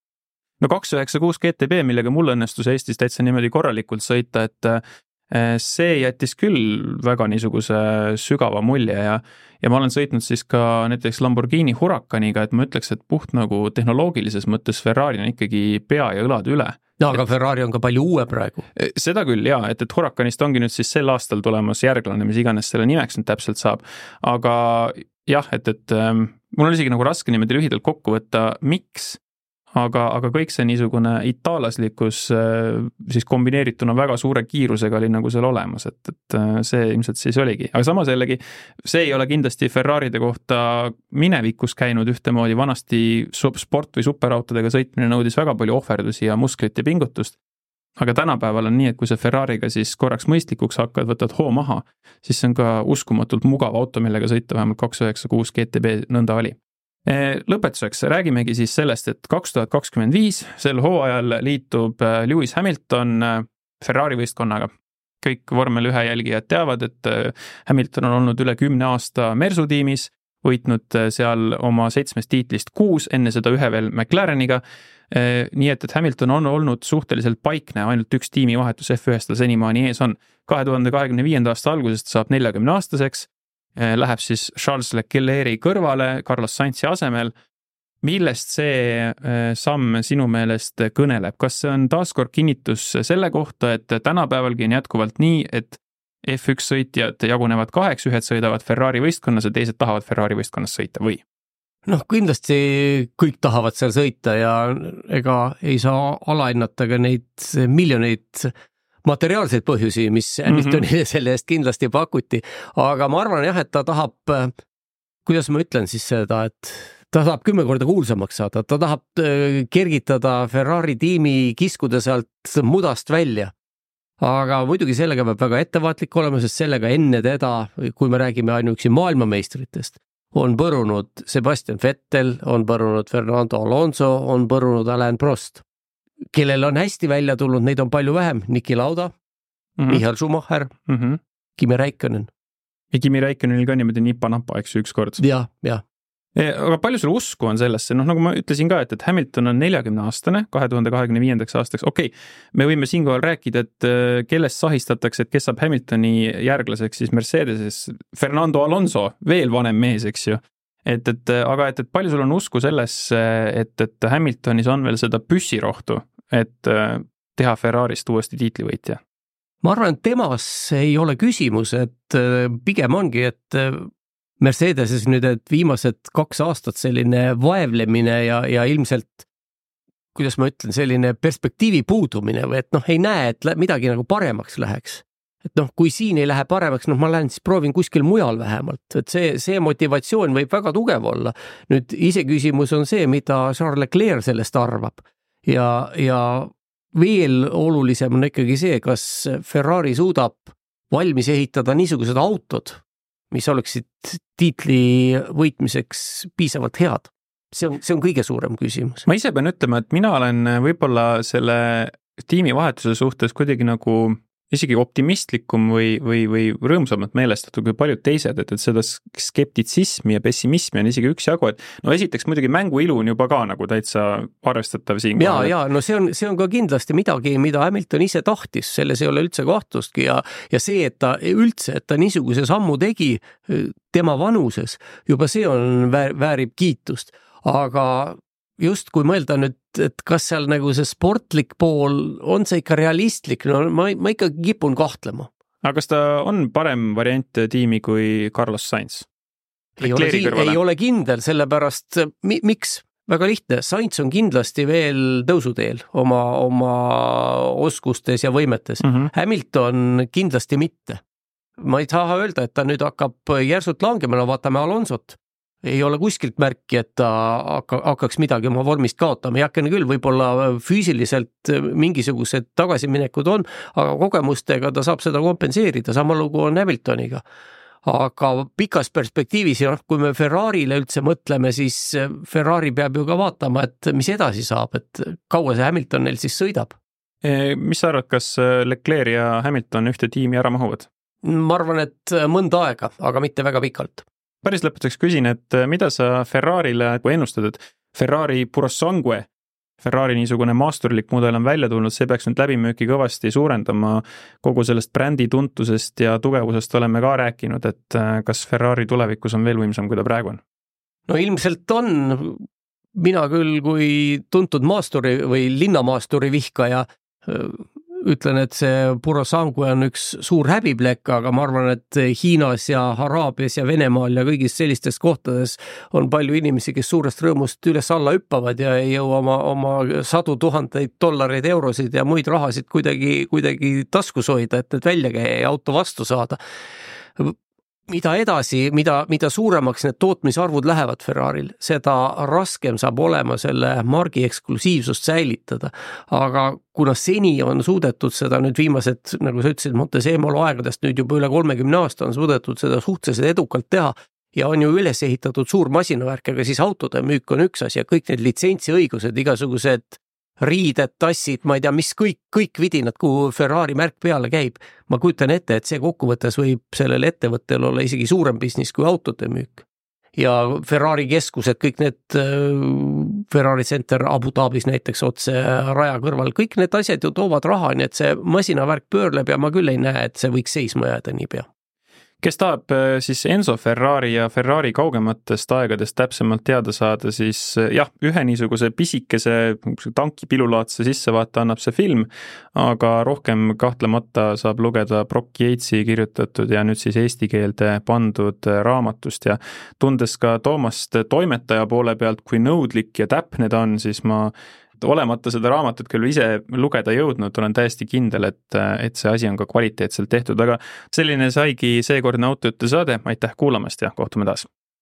no kaks üheksa kuus GTB, millega mul õnnestus Eestis täitsa niimoodi korralikult sõita, et eh, see jättis küll väga niisuguse sügava mulje ja, ja ma olen sõitnud siis ka näiteks Lamborghini Huracaniga, et ma ütleks, et puht nagu tehnoloogilises mõttes Ferrari on ikkagi pea ja õlad üle. no aga Ferrari on ka palju uue praegu. Eh, seda küll jaa, et, et Huracanist ongi nüüd siis sel aastal tulemas järglane, mis iganes selle nimeks nüüd täpselt saab, aga jah, et, et ähm, mul on isegi nagu raske niimoodi lühidalt kokku võtta, miks aga, aga kõik see niisugune itaallaslikkus äh, siis kombineerituna väga suure kiirusega oli nagu seal olemas, et, et äh, see ilmselt siis oligi, aga samas jällegi see ei ole kindlasti Ferraride kohta minevikus käinud ühtemoodi, vanasti sport või superautodega sõitmine nõudis väga palju ohverdusi ja musklit ja pingutust. Aga tänapäeval on nii, et kui sa Ferrari'ga siis korraks mõistlikuks hakkad, võtad hoo maha, siis see on ka uskumatult mugav auto, millega sõita, vähemalt kaks üheksa kuus GTB nõnda oli lõpetuseks räägimegi siis sellest, et kaks tuhat kakskümmend viis, sel hooajal liitub eh, Lewis Hamilton eh, Ferrari võistkonnaga. kõik vormel ühe jälgijad teavad, et Hamilton on olnud üle kümne aasta Mersu tiimis, võitnud seal oma seitsmest tiitlist kuus, enne seda ühe veel McLareniga nii et, et Hamilton on olnud suhteliselt paikne, ainult üks tiimivahetus F1-s tal senimaani ees on. kahe tuhande kahekümne viienda aasta algusest saab neljakümne aastaseks, läheb siis Charles Leclerc'i kõrvale Carlos Sainzi asemel. millest see samm sinu meelest kõneleb, kas see on taaskord kinnitus selle kohta, et tänapäevalgi on jätkuvalt nii, et F1 sõitjad jagunevad kaheks, ühed sõidavad Ferrari võistkonnas ja teised tahavad Ferrari võistkonnas sõita või? noh, kindlasti kõik tahavad seal sõita ja ega ei saa alahinnata ka neid miljoneid materiaalseid põhjusi, mis Hamiltonile mm -hmm. selle eest kindlasti pakuti, aga ma arvan jah, et ta tahab, kuidas ma ütlen siis seda, et ta tahab kümme korda kuulsamaks saada, ta tahab äh, kergitada Ferrari tiimi, kiskuda sealt mudast välja. aga muidugi sellega peab väga ettevaatlik olema, sest sellega enne teda, kui me räägime ainuüksi maailmameistritest, on põrunud Sebastian Vettel, on põrunud Fernando Alonso, on põrunud Alain Prost. Kellel on hästi välja tulnud, neid on palju vähem, Niki Lauda mm, -hmm. Michael Schumacher mm, -hmm. Kimi Räikkönen. ja Kimi Räikkönenil ka niimoodi nipa-napa, eks ju, ükskord. jah, jah aga palju sul usku on sellesse, noh, nagu ma ütlesin ka, et, et Hamilton on neljakümne aastane, kahe tuhande kahekümne viiendaks aastaks, okei okay,, me võime siinkohal rääkida, et äh, kellest sahistatakse, et kes saab Hamiltoni järglaseks siis Mercedeses, Fernando Alonso, veel vanem mees, eks ju. Et, et aga et, et palju sul on usku sellesse, et, et Hamiltonis on veel seda püssirohtu, et äh, teha Ferrarist uuesti tiitlivõitja? ma arvan, et temas ei ole küsimus, et äh, pigem ongi, et Mercedeses nüüd, et viimased kaks aastat selline vaevlemine ja, ja ilmselt kuidas ma ütlen, selline perspektiivi puudumine või et noh, ei näe, et midagi nagu paremaks läheks. Et noh, kui siin ei lähe paremaks, noh, ma lähen siis proovin kuskil mujal vähemalt, et see, see motivatsioon võib väga tugev olla. nüüd iseküsimus on see, mida Charles Leclerc sellest arvab ja, ja veel olulisem on ikkagi see, kas Ferrari suudab valmis ehitada niisugused autod, mis oleksid tiitli võitmiseks piisavalt head. see on, see on kõige suurem küsimus. ma ise pean ütlema, et mina olen võib-olla selle tiimivahetuse suhtes kuidagi nagu isegi optimistlikum või, või, või rõõmsamalt meelestatud kui paljud teised, et, et seda skeptitsismi ja pessimismi on isegi üksjagu, et no esiteks muidugi mängu ilu on juba ka nagu täitsa arvestatav siin. ja, ja no see on, see on ka kindlasti midagi, mida Hamilton ise tahtis, selles ei ole üldse kahtlustki ja, ja see, et ta üldse, et ta niisuguse sammu tegi tema vanuses, juba see on, väärib kiitust aga just kui mõelda nüüd, et kas seal nagu see sportlik pool, on see ikka realistlik, no ma, ma ikkagi kipun kahtlema. aga kas ta on parem variant tiimi kui Carlos Sainz? ei ole, ei ole kindel, sellepärast mi, miks? väga lihtne, Sainz on kindlasti veel tõusuteel oma, oma oskustes ja võimetes mm. -hmm. Hamilton kindlasti mitte. ma ei taha öelda, et ta nüüd hakkab järsult langema, no vaatame Alonsot ei ole kuskilt märki, et ta hakka, hakkaks midagi oma vormist kaotama, heakene küll, võib-olla füüsiliselt mingisugused tagasiminekud on, aga kogemustega ta saab seda kompenseerida, sama lugu on Hamiltoniga. aga pikas perspektiivis ja noh, kui me Ferrarile üldse mõtleme, siis Ferrari peab ju ka vaatama, et mis edasi saab, et kaua see Hamilton neil siis sõidab. E, mis sa arvad, kas Leclerc ja Hamilton ühte tiimi ära mahuvad? ma arvan, et mõnda aega, aga mitte väga pikalt päris lõpetuseks küsin, et äh, mida sa Ferrarile ennustad, et Ferrari Purosangue, Ferrari niisugune maasturlik mudel on välja tulnud, see peaks nüüd läbimüüki kõvasti suurendama. kogu sellest brändi tuntusest ja tugevusest oleme ka rääkinud, et äh, kas Ferrari tulevikus on veel võimsam, kui ta praegu on? no ilmselt on, mina küll kui tuntud maasturi või linnamaasturi vihkaja ütlen, et see Purosangue on üks suur häbiplekk, aga ma arvan, et Hiinas ja Araabias ja Venemaal ja kõigis sellistes kohtades on palju inimesi, kes suurest rõõmust üles-alla hüppavad ja ei jõua oma, oma sadu tuhandeid dollareid, eurosid ja muid rahasid kuidagi, kuidagi taskus hoida, et need välja käia ja auto vastu saada mida edasi, mida, mida suuremaks need tootmisarvud lähevad Ferraril, seda raskem saab olema selle margi eksklusiivsust säilitada. aga kuna seni on suudetud seda nüüd viimased, nagu sa ütlesid, Montezemolo aegadest nüüd juba üle kolmekümne aasta on suudetud seda suhteliselt edukalt teha ja on ju üles ehitatud suur masinavärk, aga siis autode müük on üks asi ja kõik need litsentsiõigused, igasugused riided, tassid, ma ei tea, mis kõik, kõik vidinad, kuhu Ferrari märk peale käib. ma kujutan ette, et see kokkuvõttes võib sellel ettevõttel olla isegi suurem business kui autode müük. ja Ferrari keskused, kõik need äh, Ferrari Center Abu Dhabis näiteks otse raja kõrval, kõik need asjad ju toovad raha, nii et see masinavärk pöörleb ja ma küll ei näe, et see võiks seisma jääda niipea kes tahab äh, siis Enzo Ferrari ja Ferrari kaugematest aegadest täpsemalt teada saada, siis äh, jah, ühe niisuguse pisikese tankipilulaadse sissevaate annab see film, aga rohkem kahtlemata saab lugeda Brock Yatesi kirjutatud ja nüüd siis eesti keelde pandud raamatust. Ja tundes ka Toomast toimetaja poole pealt, kui nõudlik ja täpne ta on, siis ma olemata seda raamatut küll ise lugeda jõudnud, olen täiesti kindel, et, et see asi on ka kvaliteetselt tehtud, aga selline saigi seekordne autojutte saade, aitäh kuulamast ja kohtume taas!